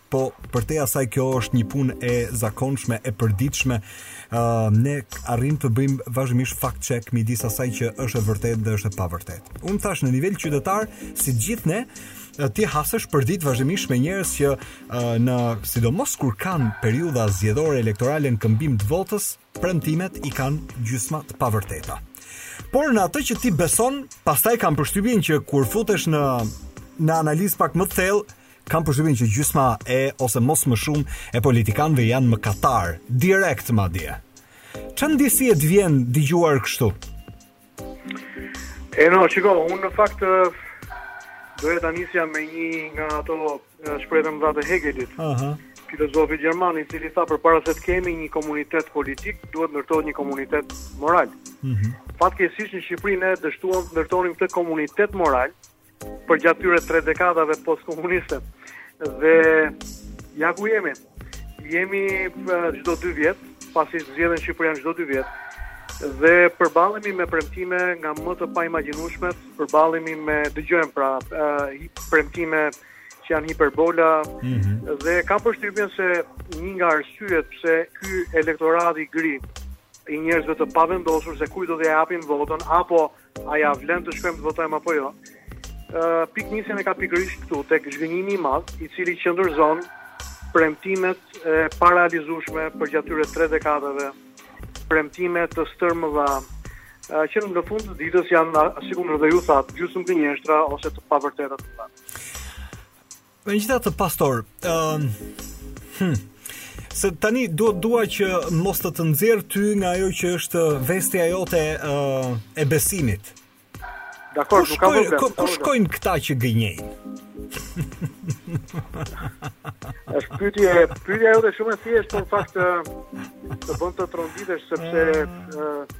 Po, përtej asaj kjo është një punë e zakonshme, e përditshme, uh, ne arrijmë të bëjmë vazhdimisht fact check midis asaj që është e vërtetë dhe është e pavërtetë. Unë thashë në nivel qytetar, si gjithë ne, ti hasesh përditë vazhdimisht me njerëz që uh, në sidomos kur kanë periudha zgjedhore elektorale në këmbim të votës, premtimet i kanë gjysma të pavërteta. Por në atë që ti beson, pastaj kam përshtypjen që kur futesh në në analizë pak më të thellë, Kam përshtypjen që gjysma e ose mos më shumë e politikanëve janë mëkatarë, direkt madje. Çfarë ndjesie të vjen dëgjuar kështu? Eno, shiko, unë në fakt doja ta nisja me një nga ato shprehjet e Hegelit. Aha. Uh -huh filozofi gjerman i cili tha përpara se të kemi një komunitet politik, duhet ndërtohet një komunitet moral. Mm -hmm. Fatkeqësisht në Shqipëri ne dështuam të ndërtonim këtë komunitet moral, Përgjatë këtyre tre dekadave post-komuniste. Dhe ja ku jemi. Jemi çdo 2 vjet, pasi zgjedhjet në Shqipëri janë çdo 2 vjet. Dhe përballemi me premtime nga më të paimagjinueshmet, përballemi me dëgjojmë pra premtime që janë hiperbola mm -hmm. dhe kam përshtypjen se një nga arsyet pse ky elektorat i gri i njerëzve të pavendosur se kujt do t'i japin votën apo A ia vlen të shkojmë të votojmë apo jo? Uh, pikënisjen e ka pikërisht këtu, tek zhgënjimi i madh, i cili qendërzon premtimet e parealizueshme përgjatë këtyre tre dekadave, premtime të stërmëdha, që në fund të ditës janë, sikundër edhe ju thatë, gjysmë gënjeshtra ose të pavërteta të Megjithatë pastor, ë uh, hm, se tani duhet dua që mos të të nxjerr ty nga ajo që është veshja jote ë uh, e besimit. Dakord, nuk ka problem. Ku, ku shkojnë këta që gënjejnë? Është pyetje, pyetja jote shumë e thjeshtë, në fakt të bën të tronditesh sepse ë uh,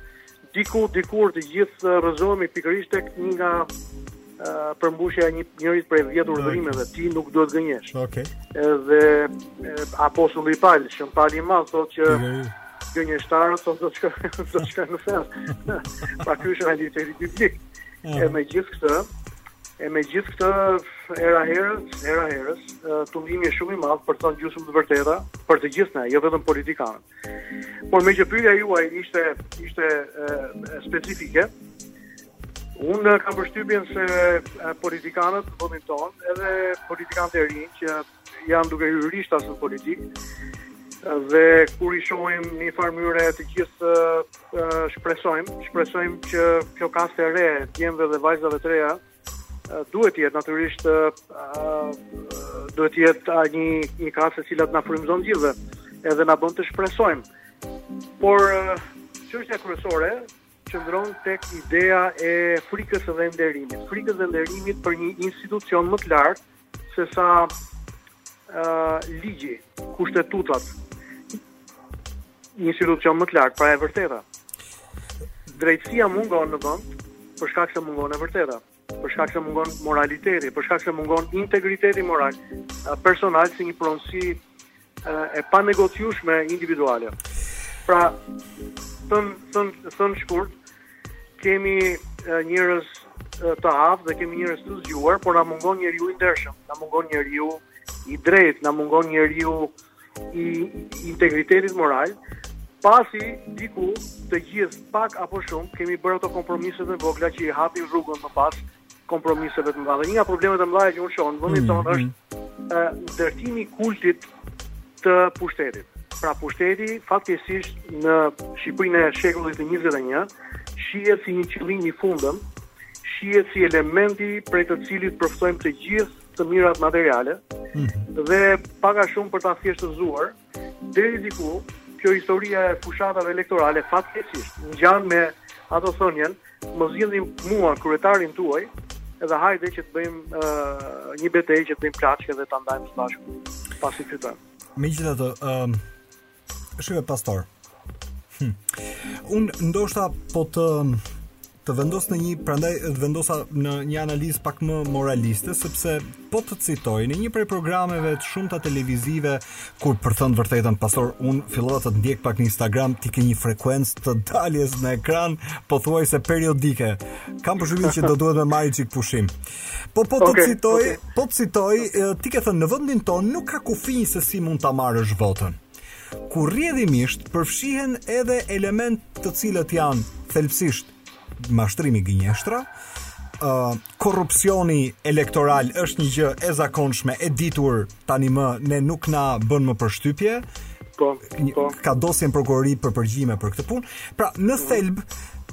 Diku dikur të gjithë rrëzohemi pikërisht tek një nga, përmbushja e një njërit prej 10 urdhërimeve, ti nuk duhet të gënjesh. Okej. Okay. Edhe apostulli Pal, Shën Pali i madh thotë që gënjeshtarët thonë do të shkojnë do të shkojnë në ferr. pra ky është realiteti biblik. Mm. E me gjithë këtë, e me gjithë këtë herë herës, herë herës, tundimi është shumë i madh për të thënë gjysmë të vërteta për të gjithë ne, jo vetëm politikanët. Por me që pyetja juaj ishte ishte e, specifike, unë kam përshtypjen se politikanët në vendin tonë, edhe politikanët e rinj që janë duke hyrë rishtas në politikë, dhe kur i shohim në një farë mënyre të gjithë shpresojmë, shpresojmë që kjo kastë e re e djemve dhe vajzave të reja, Duhet të jetë natyrisht duhet të jetë një një kastë e cila na frymëzon të gjithëve, edhe na bën të shpresojmë. Por çështja kryesore qëndron tek ideja e frikës dhe nderimit, frikës dhe nderimit për një institucion më të lartë, sesa ligji, kushtetutat, një institucion më të lartë, pra e vërteta. Drejtësia mungon në vend, për shkak se mungon e vërteta, për shkak se mungon moraliteti, për shkak se mungon integriteti moral personal si një pronësi e panegociueshme individuale. Pra, thënë thënë, thënë shkurt, kemi njerëz të aftë dhe kemi njerëz të zgjuar, por na mungon njeriu i ndershëm, na mungon njeriu i drejtë, na mungon njeriu i integritetit moral, pasi diku të gjithë pak apo shumë kemi bërë ato kompromiset e vogla që i hapin rrugën më pas kompromiseve të mëdha. Dhe një nga problemet e mëdha që unë shoh në vendin mm, tonë është mm. ndërtimi i kultit të pushtetit. Pra pushteti fatkeqësisht në Shqipërinë e shekullit të 21 shihet si një qëllim i fundëm, shihet si elementi prej të cilit përftojmë të gjithë të mirat materiale mhm. dhe pak a shumë për ta thjeshtëzuar, Deri diku, kjo historia e fushatave elektorale fatkeqësisht ngjan me atë thënien, më zgjidhni mua kryetarin tuaj, edhe hajde që të bëjmë uh, një betejë që të bëjmë plaçkë dhe ta ndajmë së bashku pasi fitojmë. Megjithatë, ë um, shiko pastor. Hm. Unë ndoshta po të të vendos në një, prandaj të vendosa në një analizë pak më moraliste, sepse po të citoj në një prej programeve të shumta televizive, kur për të thënë të vërtetën, pastor, unë fillova të të ndjek pak në Instagram, ti ke një frekuencë të daljes në ekran pothuajse periodike. Kam përshtypjen që do duhet me marrë një çik pushim. Po po të okay, citoj, okay. po të citoj, ti ke thënë në vendin tonë nuk ka kufij se si mund ta marrësh votën. ku rrjedhimisht përfshihen edhe elementë të cilët janë thelbësisht mashtrimi gënjeshtra, uh, korrupsioni elektoral është një gjë e zakonshme, e ditur tanimë ne nuk na bën më përshtypje. Po, po. Ka dosje në prokurori për përgjime për këtë punë. Pra, në thelb,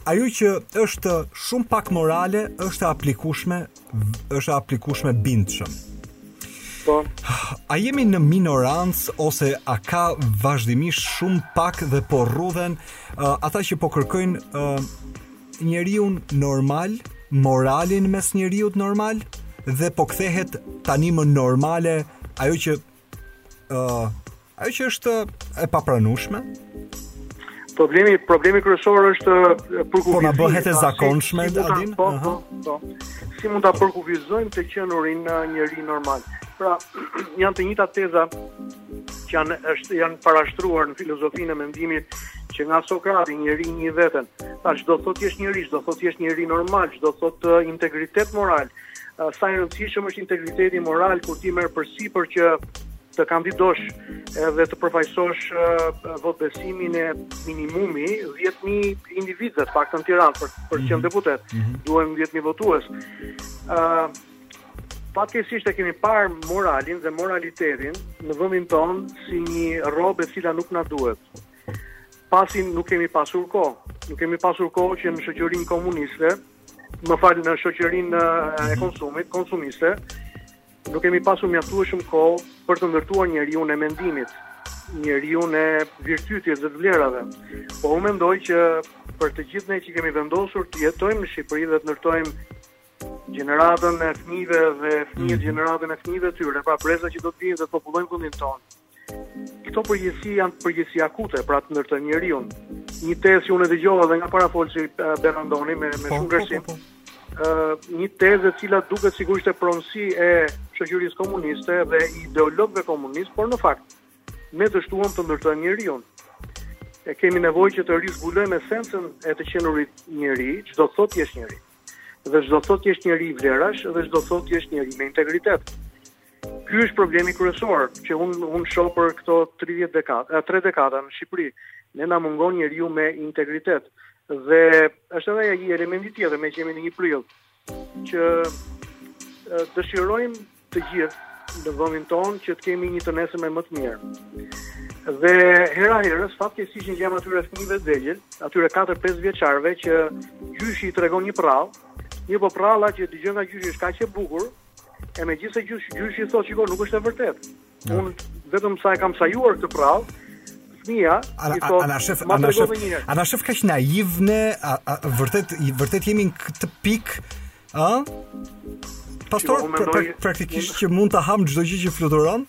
ajo që është shumë pak morale është e aplikueshme është e aplikueshme bindshëm. Po. A jemi në minorancë ose a ka vazhdimisht shumë pak dhe po rrudhen uh, ata që po kërkojnë uh, njeriun normal, moralin mes njeriut normal dhe po kthehet tanimë normale ajo që ë uh, ajo që është e papranueshme. Problemi problemi kryesor është përkufizimi. Po na bëhet e zakonshme Adin? Po, po, po. Si mund ta përkufizojmë të qenurin njeri normal? Pra, janë të njëjta teza që janë është janë parashtruar në filozofinë e mendimit që nga Sokrati njeri njih veten. Ça do thotë të jesh njeri, ça do thotë të jesh njeri normal, ça do thotë uh, integritet moral, Sa i rëndësishëm është integriteti moral kur ti merr përsipër që të kandidosh edhe të përfaqësosh votëbesimin e minimumi 10000 individëve të paktën në Tiranë për të qenë mhm. deputet. Mm -hmm. Duhen 10000 votues. ë uh, Fatkeqësisht e kemi parë moralin dhe moralitetin në vendin tonë si një rrobë e cila nuk na duhet. Pasi nuk kemi pasur kohë, nuk kemi pasur kohë që në shoqërinë komuniste më fal në shoqërinë e mhm. konsumit, konsumiste, nuk kemi pasur mjaftueshëm kohë për të ndërtuar njeriun e mendimit, njeriun e virtyteve dhe të vlerave. Po unë mendoj që për të gjithë ne që kemi vendosur të jetojmë në Shqipëri dhe të ndërtojmë gjeneratën e fëmijëve dhe fëmijët mhm. gjeneratën e fëmijëve të tyre, pra brezat që do të vijnë dhe të popullojnë vendin tonë. Këto përgjegjësi janë përgjegjësi akute, pra të ndërtojmë njeriun. Një tezë që unë e dëgjova edhe nga parafolësi eh, Ben Andoni me me po, shumë vlerësim. Po, po, eh, një tezë e cila duket sikur ishte pronësi e shoqërisë komuniste dhe ideologëve komunistë, por në fakt ne dështuam të ndërtojmë njeriun. E kemi nevojë që të rizbulojmë esencën e të qenurit njeri, ç'do të thotë të jesh njeri. Dhe ç'do thotë të jesh njeri vlerash dhe ç'do thotë të jesh njeri me integritet. Ky është problemi kryesor që unë unë shoh për këto 30 dekada, 3 dekada në Shqipëri. Ne na mungon njeriu me integritet. Dhe është edhe ai elementi tjetër meqë jemi në një prill që dëshirojmë të gjithë në vendin tonë që të kemi një të nesërme më të mirë. Dhe hera-herës fatkeqësisht ngjajmë atyre fëmijëve të vegjël, atyre 4-5 vjeçarëve që gjyshi i tregon një përrallë, një po përralla që dëgjon nga gjyshi është kaq e bukur, E me gjithë se gjyshi, gjyshi i thot, shiko, nuk është e vërtet. Ja. Unë vetëm sa e kam sajuar këtë prallë, fëmija, i thot, ana shef, ma të tregojë njëherë. Ana shef kaq naiv ne, a, a, vërtet, vërtet jemi në këtë pikë, a? Pastor, pra, pra, praktikisht që mund të hamë çdo gjë që fluturon?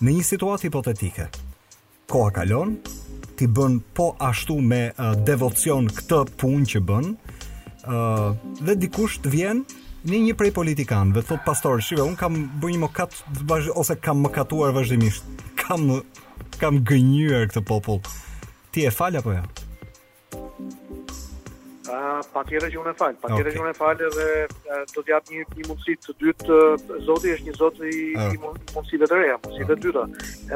Në një situatë hipotetike, koha kalon, ti bën po ashtu me uh, devocion këtë punë që bën, uh, dhe dikush të vjen, një prej politikanëve, thot pastor, shiko, un kam bërë një mëkat ose kam mëkatuar vazhdimisht. Kam kam gënjyer këtë popull. Ti e fal apo jo? Ja? Patjetër që unë e fal, patjetër okay. që unë e fal dhe do t'jap një, një mundësi të dytë, zoti është një zot i, okay. i mundësive të reja, mundësive okay. të dyta,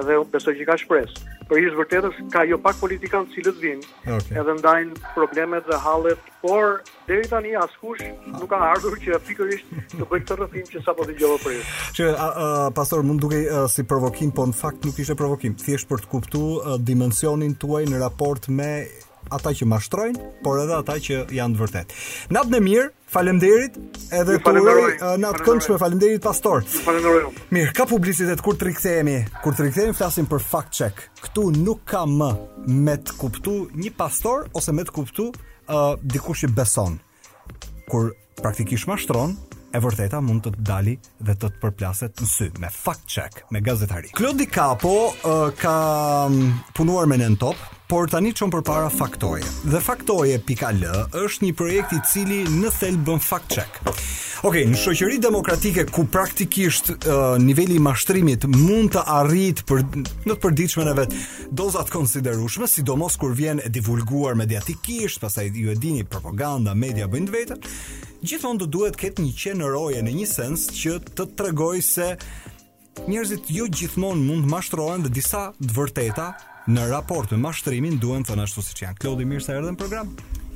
edhe unë besoj që ka shpresë. Për hir të së vërtetës, ka jo pak politikanë të cilët vijnë, okay. edhe ndajnë problemet dhe hallet, por Deri tani askush nuk ka ardhur që pikërisht të bëjë këtë rrëfim që sapo dëgjova prej jush. Që a, a, pastor mund të dukej si provokim, po në fakt nuk ishte provokim, thjesht për të kuptuar dimensionin tuaj në raport me ata që mashtrojnë, por edhe ata që janë të vërtetë. Natën e mirë, faleminderit edhe të uroj natë të këndshme, faleminderit pastor. Faleminderit. Mirë, ka publicitet kur të rikthehemi, kur të rikthehemi flasim për fact check. Ktu nuk ka më me të kuptu një pastor ose me të kuptu uh, dikush që beson kur praktikisht mashtron e vërteta mund të të dali dhe të të përplaset në sy me fact check me gazetari Klodi Kapo, uh, ka mm, punuar me ne në Top por tani çon përpara faktoje. Dhe faktoje pika al është një projekt i cili në thelb bën fact check. Okej, okay, në shoqëri demokratike ku praktikisht uh, niveli i mashtrimit mund të arrijë në të përditshmen e vet, Doza të konsiderueshme, sidomos kur vjen e divulguar mediatikisht, pastaj ju e dini propaganda, media bëjnë të vetën. Gjithmonë do duhet të ketë një qen roje në një sens që të tregojë se njerëzit jo gjithmonë mund të mashtrohen dhe disa të vërteta në raport me mashtrimin duhen thënë ashtu siç janë. Klodi mirë se erdhe në program.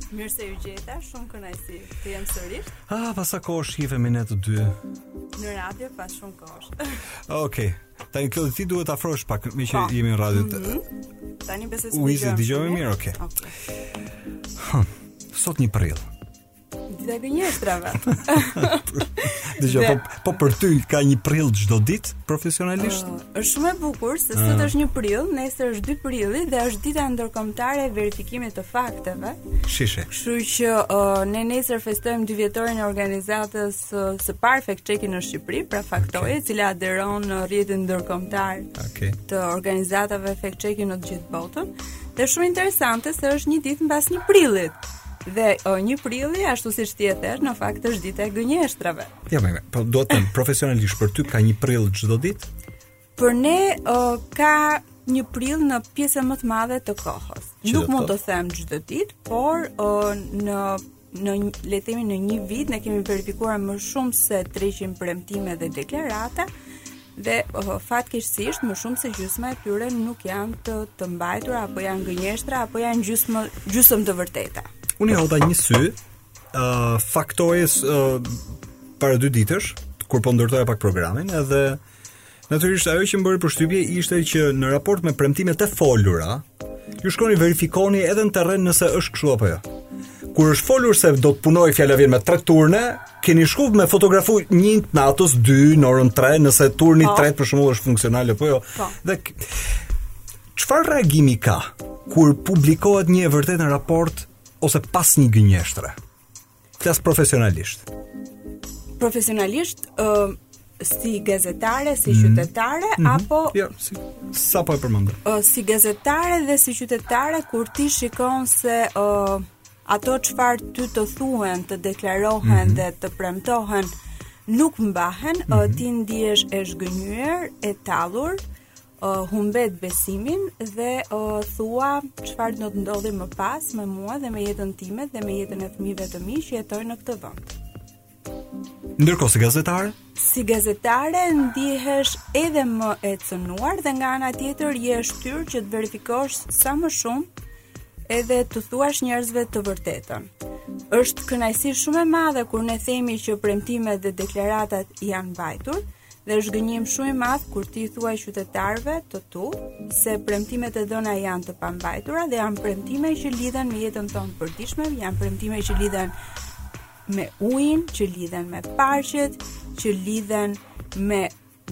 Mirë se ju gjeta, shumë kënaqësi të jem sërish. Ah, pas sa kohë shihemi ne të dy? Në radio pas shumë kohësh. Okej. Okay. Tani Klodi ti duhet ta afrosh pak meqë po. jemi në radio. Mm -hmm. Tani besoj se dëgjojmë. U dëgjojmë mirë, okay. okay. Huh. Sot një prill. Dita e gënjeshtrave. Dëgjoj, po, po për ty ka një prill çdo ditë profesionalisht? Uh, është shumë e bukur se sot uh. është një prill, nesër është 2 prilli dhe është dita ndërkombëtare e verifikimit të fakteve. Shih shih. Kështu që uh, ne nesër festojmë dy vjetorin e organizatës së së parë fact checking në Shqipëri, pra faktoje, e cila aderon në rrjetin ndërkombëtar okay. të organizatave fact checking në të gjithë botën. Dhe shumë interesante se është një ditë mbas një prillit. Dhe o, një prilli, ashtu siç ti e the, në fakt është dita e gënjeshtrave. Ja, me, me, po do të profesionalisht për ty ka një prill çdo ditë? Për ne o, ka një prill në pjesën më të madhe të kohës. Çdo Nuk mund të them çdo ditë, por o, në në le të themi në një vit ne kemi verifikuar më shumë se 300 premtime dhe deklarata dhe oh, fatkeqësisht më shumë se gjysma e tyre nuk janë të të mbajtura apo janë gënjeshtra apo janë gjysmë gjysëm të vërteta. Unë i hodha një sy ë uh, faktojes uh, para dy ditësh kur po ndërtoja pak programin edhe uh, Natyrisht ajo që më bëri përshtypje ishte që në raport me premtimet e folura, ju shkoni verifikoni edhe në terren nëse është kështu apo jo. Kur është folur se do të punojë fjala vjen me tre turne, keni shku me fotografu natës, dy, në orën tre, nëse turni po. tre për shembull është funksional apo jo. Po. Dhe çfarë reagimi ka kur publikohet një e vërtetë në raport ose pas një gënjeshtre? Flas profesionalisht. Profesionalisht, ë uh, si gazetare, si mm. qytetare mm -hmm. apo jo, siç sapo e përmend. Uh, si gazetare dhe si qytetare kur ti shikon se ë uh, ato çfarë ty të thuhen, të deklarohen mm -hmm. dhe të premtohen nuk mbahen, mm -hmm. ti ndihesh e zhgënjyer, e tallur, uh, humbet besimin dhe uh, thua çfarë do të ndodhë më pas me mua dhe me jetën time dhe me jetën e fëmijëve të mi që jetojnë në këtë vend. Ndërkohë si gazetare, si gazetare ndihesh edhe më e cënuar dhe nga ana tjetër je e shtyrë që të verifikosh sa më shumë edhe t'u thuash njerëzve të vërtetën. Është kënaqësi shumë e madhe kur ne themi që premtimet dhe deklaratat janë mbajtur, Dhe është zhgënjim shumë i madh kur t'u thuash qytetarëve të tu se premtimet e dhëna janë të pambajtura dhe janë premtime që lidhen me jetën tonë të përditshme, janë premtime që lidhen me ujin, që lidhen me parqet, që lidhen me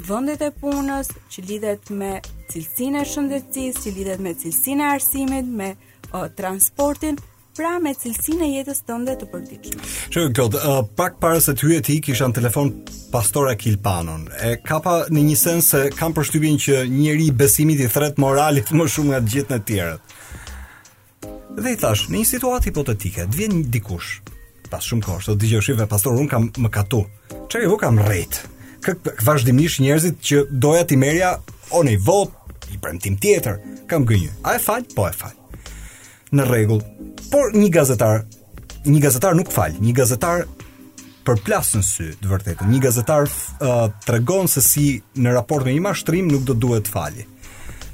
vendet e punës, që lidhet me cilësinë e shëndetësisë, që lidhet me cilësinë e arsimit, me o, transportin, pra me cilësinë e jetës tënde të përditshme. Shiko Klod, uh, pak para se të hyje ti kisha në telefon pastor Akil Panon. E kapa në një sens se kam përshtypjen që njeriu i besimit i thret moralit më shumë nga të gjithë ne të tjerët. Dhe i thash, në një situatë hipotetike, të vjen dikush pas shumë kohësh, do të dëgjosh vetë pastor, un kam mëkatu. Çfarë u kam rrejt? Kë vazhdimisht njerëzit që doja t'i merrja atë një votë një premtim tjetër, kam gënjy. A e fal? Po e fal. Në rregull. Por një gazetar, një gazetar nuk fal, një gazetar përplas në sy të vërtetën. Një gazetar uh, tregon se si në raport me një mashtrim nuk do duhet të fali.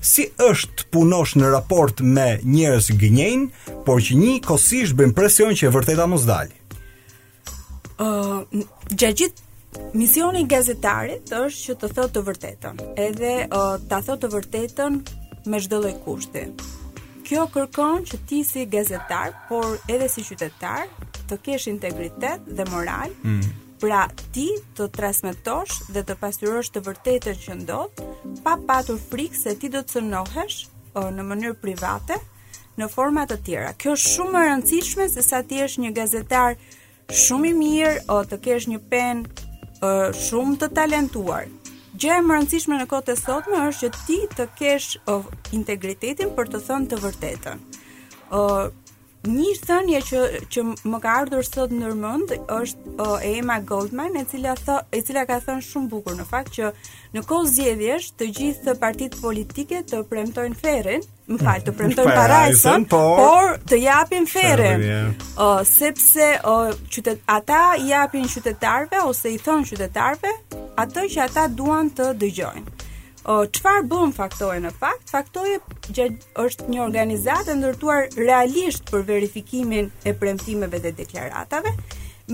Si është të punosh në raport me njerëz që gënjejnë, por që njëkohësisht bëjnë presion që e vërteta mos dalë. Ë, uh, gjatë gjithë misioni i gazetarit është që të thotë të vërtetën, edhe uh, ta thotë të vërtetën me çdo lloj kushti. Kjo kërkon që ti si gazetar, por edhe si qytetar, të kesh integritet dhe moral. Mm. Pra ti të transmetosh dhe të pasqyrosh të vërtetën që ndodh, pa patur frikë se ti do të cënohesh uh, në mënyrë private, në forma të tjera. Kjo është shumë më e rëndësishme se sa të jesh një gazetar shumë i mirë o të kesh një penë uh, shumë të talentuar. Gjëja më rëndësishme në kohët e sotme është që ti të kesh uh, integritetin për të thënë të vërtetën. ë uh, Një thënie që që më ka ardhur sot në mend është uh, Emma Goldman, e cila tha, e cila ka thënë shumë bukur në fakt që në kohë zgjedhjesh të gjithë partitë politike të premtojnë ferrin, ë më fal, të premtojnë parajsën, por, por të japin ferrin, o, sepse o, qytet, ata i japin qytetarëve, ose i thonë qytetarëve, atë që ata duan të dëgjojnë. O, çfarë bën Faktoje në fakt? Faktoje është një organizatë e ndërtuar realisht për verifikimin e premtimeve dhe deklaratave,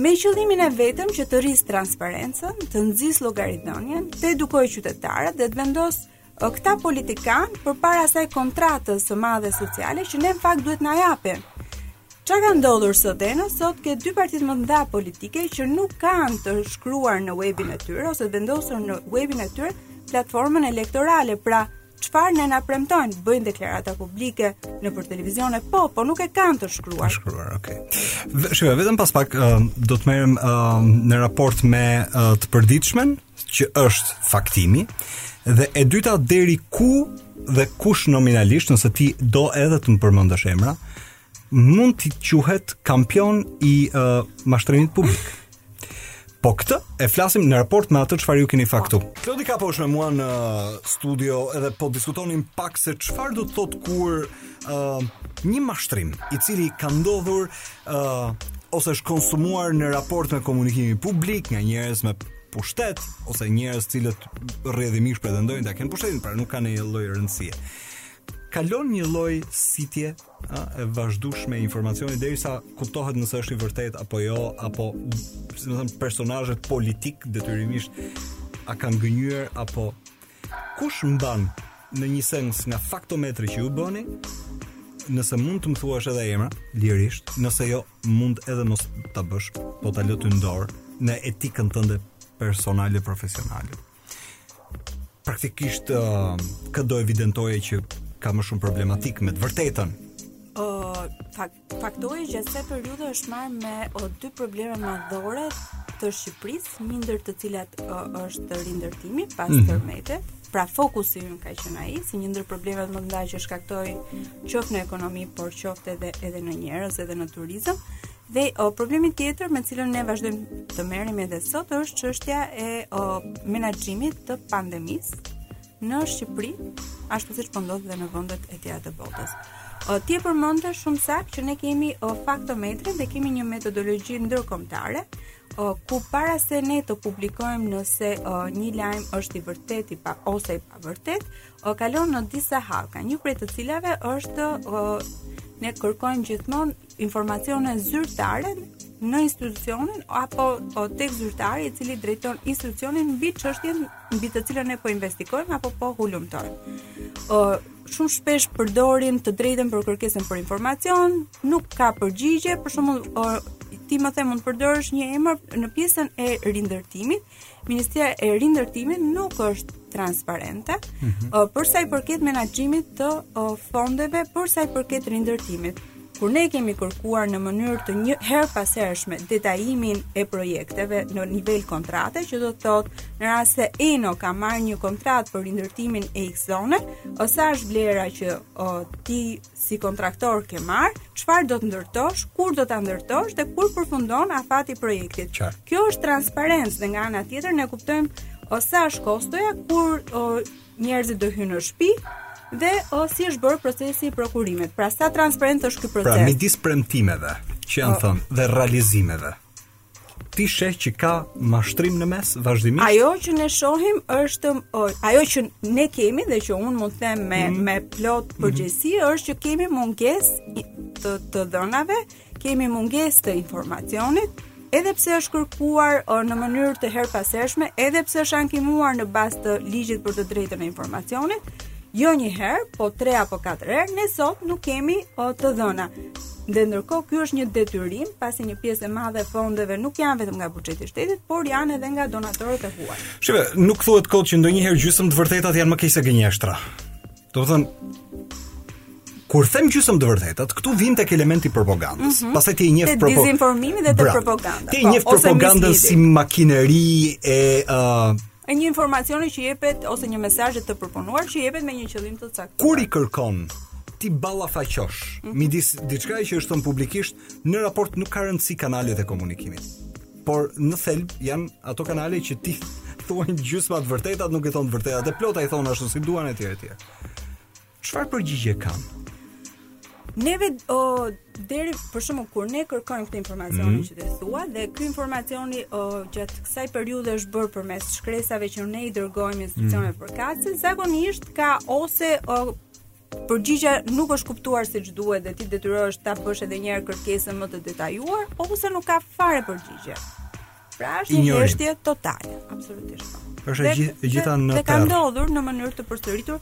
me qëllimin e vetëm që të rrisë transparencën, të nxisë llogaridhënien, të edukojë qytetarët dhe të vendosë O këta politikanë përpara asaj kontratës së madhe sociale që ne në fakt duhet na japin. Ça ka ndodhur sot e në sot ke dy partitë më të mëdha politike që nuk kanë të shkruar në webin e tyre ose të vendosur në webin e tyre platformën elektorale pra çfarë ne na premtojnë bëjnë deklarata publike nëpër televizione po, po nuk e kanë të shkruar shkruar, ok Shkruar, vetëm pas pak uh, do të merrem uh, në raport me uh, të përditshmen që është faktimi dhe e dyta deri ku dhe kush nominalisht nëse ti do edhe të më përmendësh emra mund të quhet kampion i uh, mashtrimit publik. Po këtë e flasim në raport me atë çfarë ju keni faktu. Klodi Kapo është me mua në studio edhe po diskutonim pak se çfarë do të thotë kur ë uh, një mashtrim i cili ka ndodhur ë uh, ose është konsumuar në raport me komunikimin publik nga njerëz me pushtet ose njerëz të cilët rrjedhimisht pretendojnë ta kenë pushtetin, pra nuk ka asnjë lloj rëndësie. Kalon një lloj sitje a, e vazhdueshme informacioni derisa kuptohet nëse është i vërtetë apo jo, apo si me thënë personazhet politikë detyrimisht a kanë gënjyer apo Kush mban në një sens nga faktometri që ju bëni? Nëse mund të më thuash edhe emra, lirisht, nëse jo, mund edhe mos ta bësh, po ta lë ty në dorë në etikën tënde personale profesionale. Praktikisht uh, kë do evidentoje që ka më shumë problematikë me të vërtetën. Ë, uh, fakt, Faktoje gjatë kësaj periudhe është marrë me o, dy probleme madhore të Shqipërisë, një ndër të cilat o, është rindërtimi pas mm -hmm. tërmetit. Pra fokusi ynë ka qenë ai si një ndër problemet më të mëdha që shkaktoi qoftë në ekonomi, por qoftë edhe edhe në njerëz, edhe në turizëm. Dhe o, problemi tjetër me të cilin ne vazhdojmë të merremi edhe sot është çështja e o, menaxhimit të pandemisë në Shqipëri, ashtu siç po ndodh dhe në vendet e tjera të botës. O, ti e përmende shumë saktë që ne kemi o, faktometrin dhe kemi një metodologji ndërkombëtare, o, ku para se ne të publikojmë nëse o, një lajm është i vërtetë i pa, ose i pavërtetë, o, kalon në disa hallka, një prej të cilave është o, ne kërkojmë gjithmonë informacione zyrtare në institucionin apo o tek zyrtari i cili drejton institucionin mbi çështjen mbi të cilën ne po investigojmë apo po hulumtojmë. Ë shumë shpesh përdorim të drejtën për kërkesën për informacion, nuk ka përgjigje, për shembull ti më the mund të përdorësh një emër në pjesën e rindërtimit, Ministria e Rindërtimit nuk është transparente mm -hmm. për sa i përket menaxhimit të uh, fondeve për sa i përket rindërtimit. Kur ne kemi kërkuar në mënyrë të një herëpashershme detajimin e projekteve në nivel kontrate, që do të thotë në rast se Eno ka marrë një kontratë për rindërtimin e X zone, o, sa është vlera që o, ti si kontraktor ke marrë, çfarë do të ndërtosh, kur do ta ndërtosh dhe kur përfundon afati i projektit. Qartë. Kjo është transparencë dhe nga ana tjetër ne kuptojmë o, sa është kostoja kur o, njerëzit do hyjnë në shpi dhe o, si është bërë procesi i prokurimit. Pra sa transparent është ky pra, proces? Pra midis premtimeve që janë po. thënë dhe realizimeve. ti sheh që ka mashtrim në mes vazhdimisht. Ajo që ne shohim është ajo që ne kemi dhe që unë mund të them me mm. me plot mhm. përgjegjësi mm. është që kemi mungesë të të dhënave, kemi mungesë të informacionit, edhe pse është kërkuar në mënyrë të herëpashershme, edhe pse është ankimuar në bazë të ligjit për të drejtën e informacionit, jo një herë, po tre apo katër herë, ne sot nuk kemi o, të dhëna. Dhe ndërkohë ky është një detyrim, pasi një pjesë e madhe e fondeve nuk janë vetëm nga buxheti i shtetit, por janë edhe nga donatorët e huaj. Shive, nuk thuhet kot që ndonjëherë gjysmë të vërtetat janë më keq se gënjeshtra. Domethënë kur them gjysmë të vërtetat, këtu vijmë tek elementi i propagandës. Mm -hmm. Pastaj ti e njeh propagandën. Dezinformimi dhe të propagandës. Ti e po, njeh propagandën si makineri e uh, E një informacioni që jepet ose një mesazh të përpunuar që jepet me një qëllim të caktuar. Kur i kërkon t'i ballafaqosh mm -hmm. midis diçka që është thënë publikisht në raport nuk ka rëndësi kanalet e komunikimit. Por në thelb janë ato kanale që t'i thonë gjysma të vërtetat, nuk i thonë të vërtetat e plota, i thonë ashtu si duan etj etj. Çfarë përgjigje kanë? Neve o deri për shembull kur ne kërkojmë këtë informacion mm -hmm. që të thua dhe ky informacioni o, gjatë kësaj periudhe është bërë përmes shkresave që ne i dërgojmë institucioneve mm -hmm. përkatëse, zakonisht ka ose o, përgjigja nuk është kuptuar siç duhet dhe ti detyrohesh ta bësh edhe një herë kërkesën më të detajuar ose nuk ka fare përgjigje. Pra është një heshtje totale, absolutisht. Është e gjitha në tërë. Dhe ka ndodhur në mënyrë të përsëritur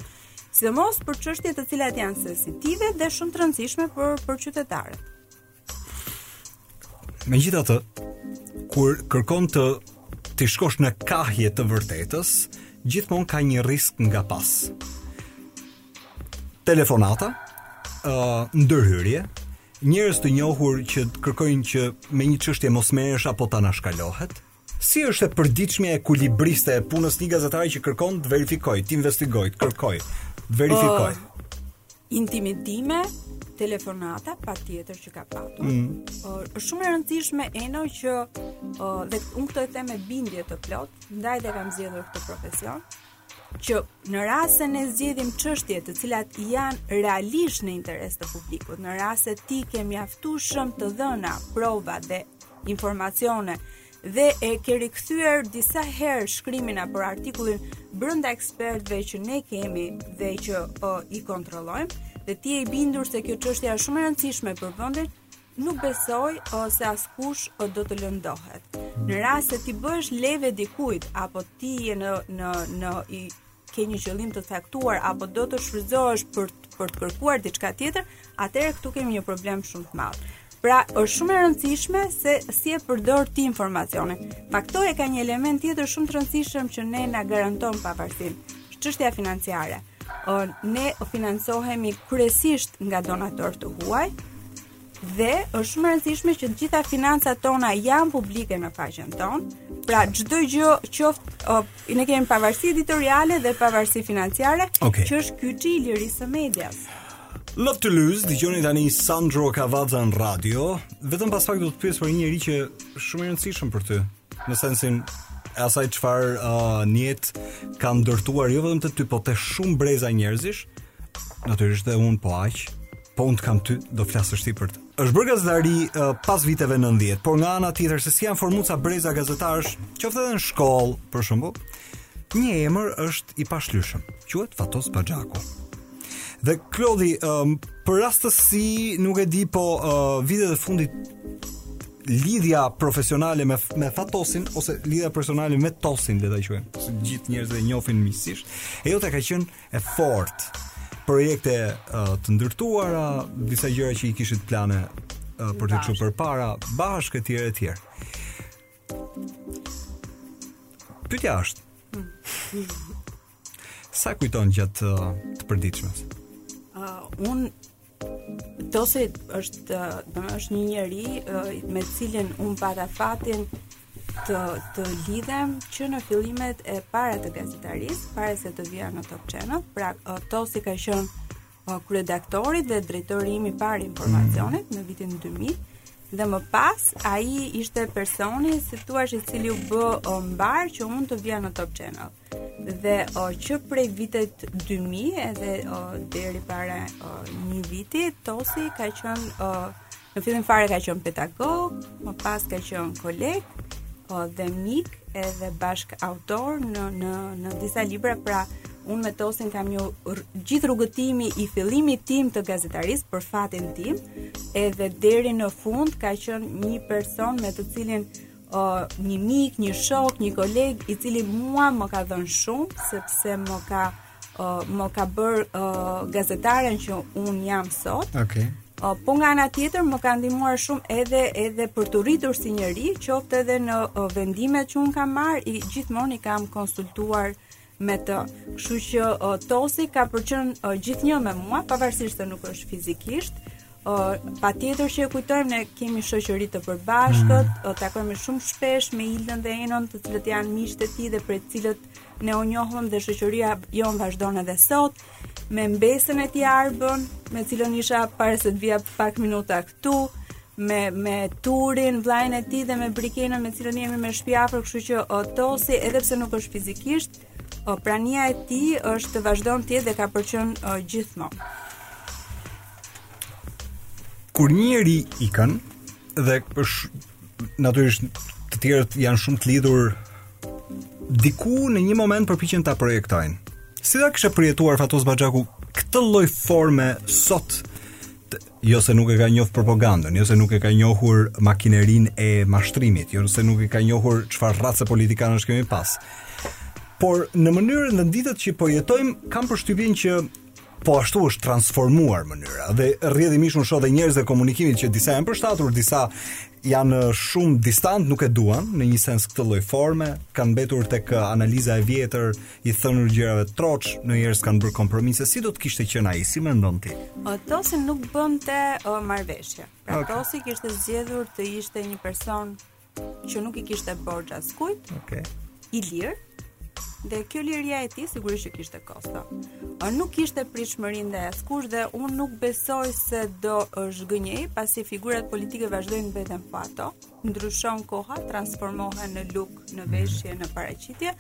sidomos për çështje të cilat janë sensitive dhe shumë të rëndësishme për për qytetarët. Megjithatë, kur kërkon të të shkosh në kahje të vërtetës, gjithmonë ka një risk nga pas. Telefonata, ë uh, ndërhyrje, njerëz të njohur që kërkojnë që me një çështje mos merresh apo të anashkalohet, Si është e përditshmja ekuilibriste e punës një gazetari që kërkon të verifikojë, të investigojë, të kërkojë, të verifikojë. Uh, intimidime, telefonata patjetër që ka patur. Mm. Uh, është shumë e rëndësishme Eno që uh, dhe unë këtë e them me bindje të plotë, ndaj dhe kam zgjedhur këtë profesion. që në rast se ne zgjedhim çështje të cilat janë realisht në interes të publikut, në rast se ti ke mjaftueshëm të dhëna, prova dhe informacione dhe e ke rikthyer disa herë shkrimin apo artikullin brenda ekspertëve që ne kemi dhe që o, i kontrollojmë dhe ti je i bindur se kjo çështje është shumë e rëndësishme për vendin, Nuk besoj se askush do të lëndohet. Në rast se ti bëhesh levë e dikujt apo ti je në në në i ke një qëllim të caktuar apo do të shfrytëzohesh për për të kërkuar diçka tjetër, atëherë këtu kemi një problem shumë të madh. Pra, është shumë e rëndësishme se si e përdor ti informacionin. Faktoje ka një element tjetër shumë të rëndësishëm që ne na garanton pavarësinë, çështja financiare. ne financohemi kryesisht nga donatorë të huaj dhe është shumë e rëndësishme që të gjitha financat tona janë publike në faqen tonë. Pra çdo gjë qoftë ne kemi pavarësi editoriale dhe pavarësi financiare, okay. që është kyçi i lirisë së medias. Love to lose, dëgjoni tani Sandro Cavazza në radio, vetëm pas pak do të të pyes për një njeri që është shumë i rëndësishëm për ty. Në sensin e asaj çfarë uh, vjet ka ndërtuar jo vetëm te ty, po te shumë breza njerëzish, natyrisht dhe unë po aq, po unë të kam ty, do flasësh ti për të. Është bërë gazetari uh, pas viteve 90, por nga ana tjetër se si janë formuar ca breza gazetarësh, qoftë edhe në shkollë, për shembull, një emër është i pashlyshëm, quhet Fatos Baxhaku. Dhe Klodi, um, për rastësi nuk e di, po uh, vitet e fundit Lidhja profesionale me me Fatosin ose lidhja personale me Tosin, le ta quajmë. Të gjithë njerëzit e njohin miqësisht. E jota ka qenë e fortë. Projekte uh, të ndërtuara, disa gjëra që i kishit plane uh, për të çuar përpara, bashkë etj etj. Pyetja është. Sa e kujton gjatë uh, të përditshmes? Uh, unë Tosi është, uh, do të është një njeri uh, me cilin unë pata fatin të të lidhem që në fillimet e para të gazetarisë, para se të vija në Top Channel, pra uh, Tosi ka qenë uh, kryeredaktori dhe drejtori im i parë i informacionit mm. në vitin 2000 dhe më pas ai ishte personi si të thuash i cili u bë mbarë që unë të vija në Top Channel. Dhe o, që prej vitit 2000 edhe o, deri para o, një viti, Tosi ka qenë, o, në fillim fare ka qenë pedagog, më pas ka qenë koleg, o, dhe mik edhe bashkautor në, në, në disa libra, pra unë me Tosin kam një gjithë rrugëtimi i fillimit tim të gazetarisë për fatin tim, edhe deri në fund ka qenë një person me të cilin uh, një mik, një shok, një koleg i cili mua më ka dhënë shumë sepse më ka uh, më ka bërë uh, gazetaren që unë jam sot. Okej. Uh, po nga ana tjetër më ka ndihmuar shumë edhe edhe për t'u rritur si njeri, qoftë edhe në uh, vendimet që unë kam marrë, gjithmonë i kam konsultuar me të. Kështu që uh, Tosi ka për të qenë uh, gjithnjë me mua, pavarësisht se nuk është fizikisht. Uh, patjetër që e kujtojmë ne kemi shoqëri të përbashkët, mm. uh, takohemi shumë shpesh me Ildën dhe Enon, të cilët janë miqtë e tij dhe prej të cilëve ne u njohëm dhe shoqëria jonë vazhdon edhe sot. Uh, me mbesën e tij Arbën, me të cilën isha para se të vija pak minuta këtu, me me Turin, vllajën e tij dhe me Brikenën me të cilën jemi me shtëpi afër, kështu që o Tosi, edhe pse nuk është fizikisht, o prania e tij është të vazhdon të jetë dhe ka për të qenë gjithmonë. Kur njeriu ikën, Dhe është natyrisht të tjerët janë shumë të lidhur diku në një moment përpiqen ta projektojnë. Si do ta kishte përjetuar Fatos Baxhaku këtë lloj forme sot? jo se nuk e ka njohur propagandën, jo se nuk e ka njohur makinerinë e mashtrimit, jo se nuk e ka njohur çfarë rrace politikanësh kemi pas. Por në mënyrën dhe ditët që po jetojmë, kam përshtypjen që po ashtu është transformuar mënyra dhe rrjedhimisht unë shoh dhe njerëz të komunikimit që disa janë përshtatur, disa janë shumë distant, nuk e duan në një sens këtë lloj forme, kanë mbetur tek analiza e vjetër, i thonë gjërat troç, njerëz kanë bërë kompromise, si do të kishte qenë ai, si mendon ti? Po Tosi nuk bënte uh, marrëveshje. Pra okay. Tosi kishte zgjedhur të ishte një person që nuk i kishte borxh askujt. Okej. Okay. I lirë. Dhe kjo liria e tij sigurisht që kishte kosto. Ë nuk kishte pritshmëri ndaj askujt dhe unë nuk besoj se do zhgënjehej pasi figurat politike vazhdojnë mbeten po ato. Ndryshon koha, transformohen në luk, në veshje, në paraqitje,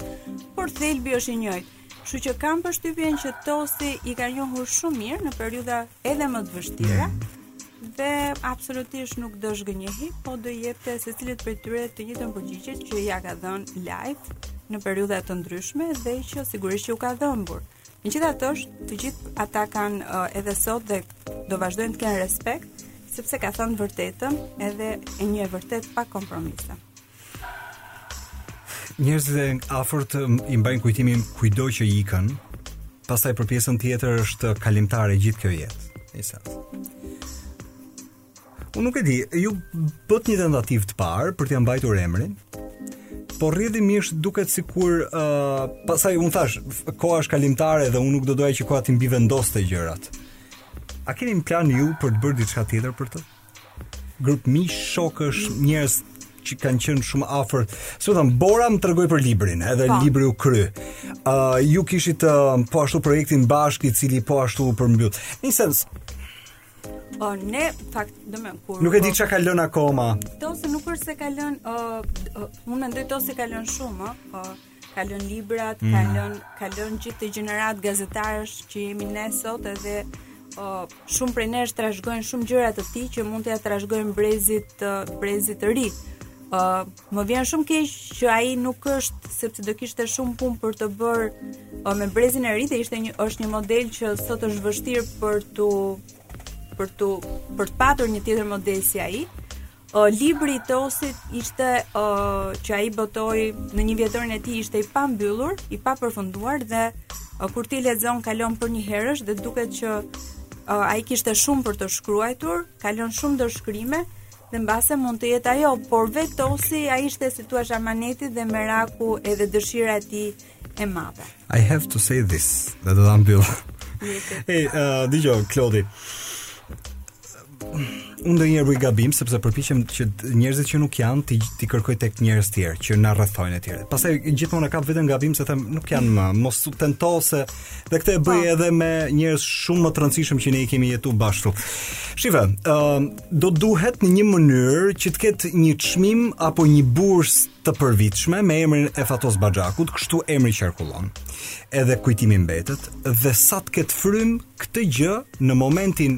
por thelbi është i njëjtë. Kështu që kam përshtypjen që Tosi i ka njohur shumë mirë në periudha edhe më të vështira. Mm dhe absolutisht nuk do zhgënjehi, po do jepte secilit prej tyre të njëjtën përgjigje që ja ka dhënë live në periudha të ndryshme dhe që sigurisht që u ka dhëmbur. Megjithatë, të gjithë ata kanë uh, edhe sot dhe do vazhdojnë të kenë respekt, sepse ka thënë të vërtetën edhe një e vërtetë pa kompromise. Njerëzit e afërt i mbajnë kujtimin kujdo që ikën. Pastaj për pjesën tjetër është kalimtare gjithë kjo jetë. Nisa. Unë nuk e di, ju bët një tentativë të parë për t'ja mbajtur emrin. Po rrjedhimisht duket sikur ë uh, pastaj un thash koha është kalimtare dhe un nuk do doja që koha t'i mbivendoste gjërat. A keni një plan ju për të bërë diçka tjetër për të? Grup miq, shokësh, njerëz që kanë qenë shumë afër. Si me thënë, Bora më tregoi për librin, edhe pa. Po. libri u kry. Ë uh, ju kishit uh, po ashtu projektin bashkë i cili po ashtu u përmbyll. Në sens O, ne, fakt, dhe me, kur... Nuk e di po- ça ka lën akoma. Tosi nuk është se ka lën, uh, uh, unë mendoj Tosi ka lën shumë, uh, ka lënë librat, mm. ka lënë ka lënë gjithë atë gjeneratë gazetarësh që jemi ne sot edhe o, shumë prej nesh trashëgojnë shumë gjëra të tij që mund t'ia trashëgojmë brezit të brezit të ri. Ë, më vjen shumë keq që ai nuk është sepse do kishte shumë punë për të bërë me brezin e ri, dhe ishte një është një model që sot është vështirë për tu për tu për të patur një tjetër model si ai. Ë, libri i Tosit ishte ë, që u botua në njëvjetorin e tij ishte i pambyllur, i papërfunduar dhe ë, kur ti e lexon kalon përnjëherësh dhe duket që ë, ai kishte shumë për të shkruajtur, ka lënë shumë dorëshkrime dhe mbase mund të jetë ajo, por vetë Tosi ai ishte si të thuash amaneti dhe meraku edhe dëshira e tij e madhe. I have to say this, dhe do ta mbyll. Hey, uh, dëgjoj Klodi. Unë ndonjëherë bëj gabim sepse përpiqem që njerëzit që nuk janë t'i t'i kërkoj tek njerëz të tjerë që na rrethojnë etj. Pastaj gjithmonë ka vetëm gabim se them nuk janë më, mos e tento se dhe këtë e bëj po. edhe me njerëz shumë më të rëndësishëm që ne i kemi jetu bashkë. Shiva, ë uh, do duhet në një mënyrë që të ketë një çmim apo një bursë të përvitshme me emrin e Fatos Baxhakut, kështu emri qarkullon. Edhe kujtimi mbetet dhe sa të kem frymë këtë gjë në momentin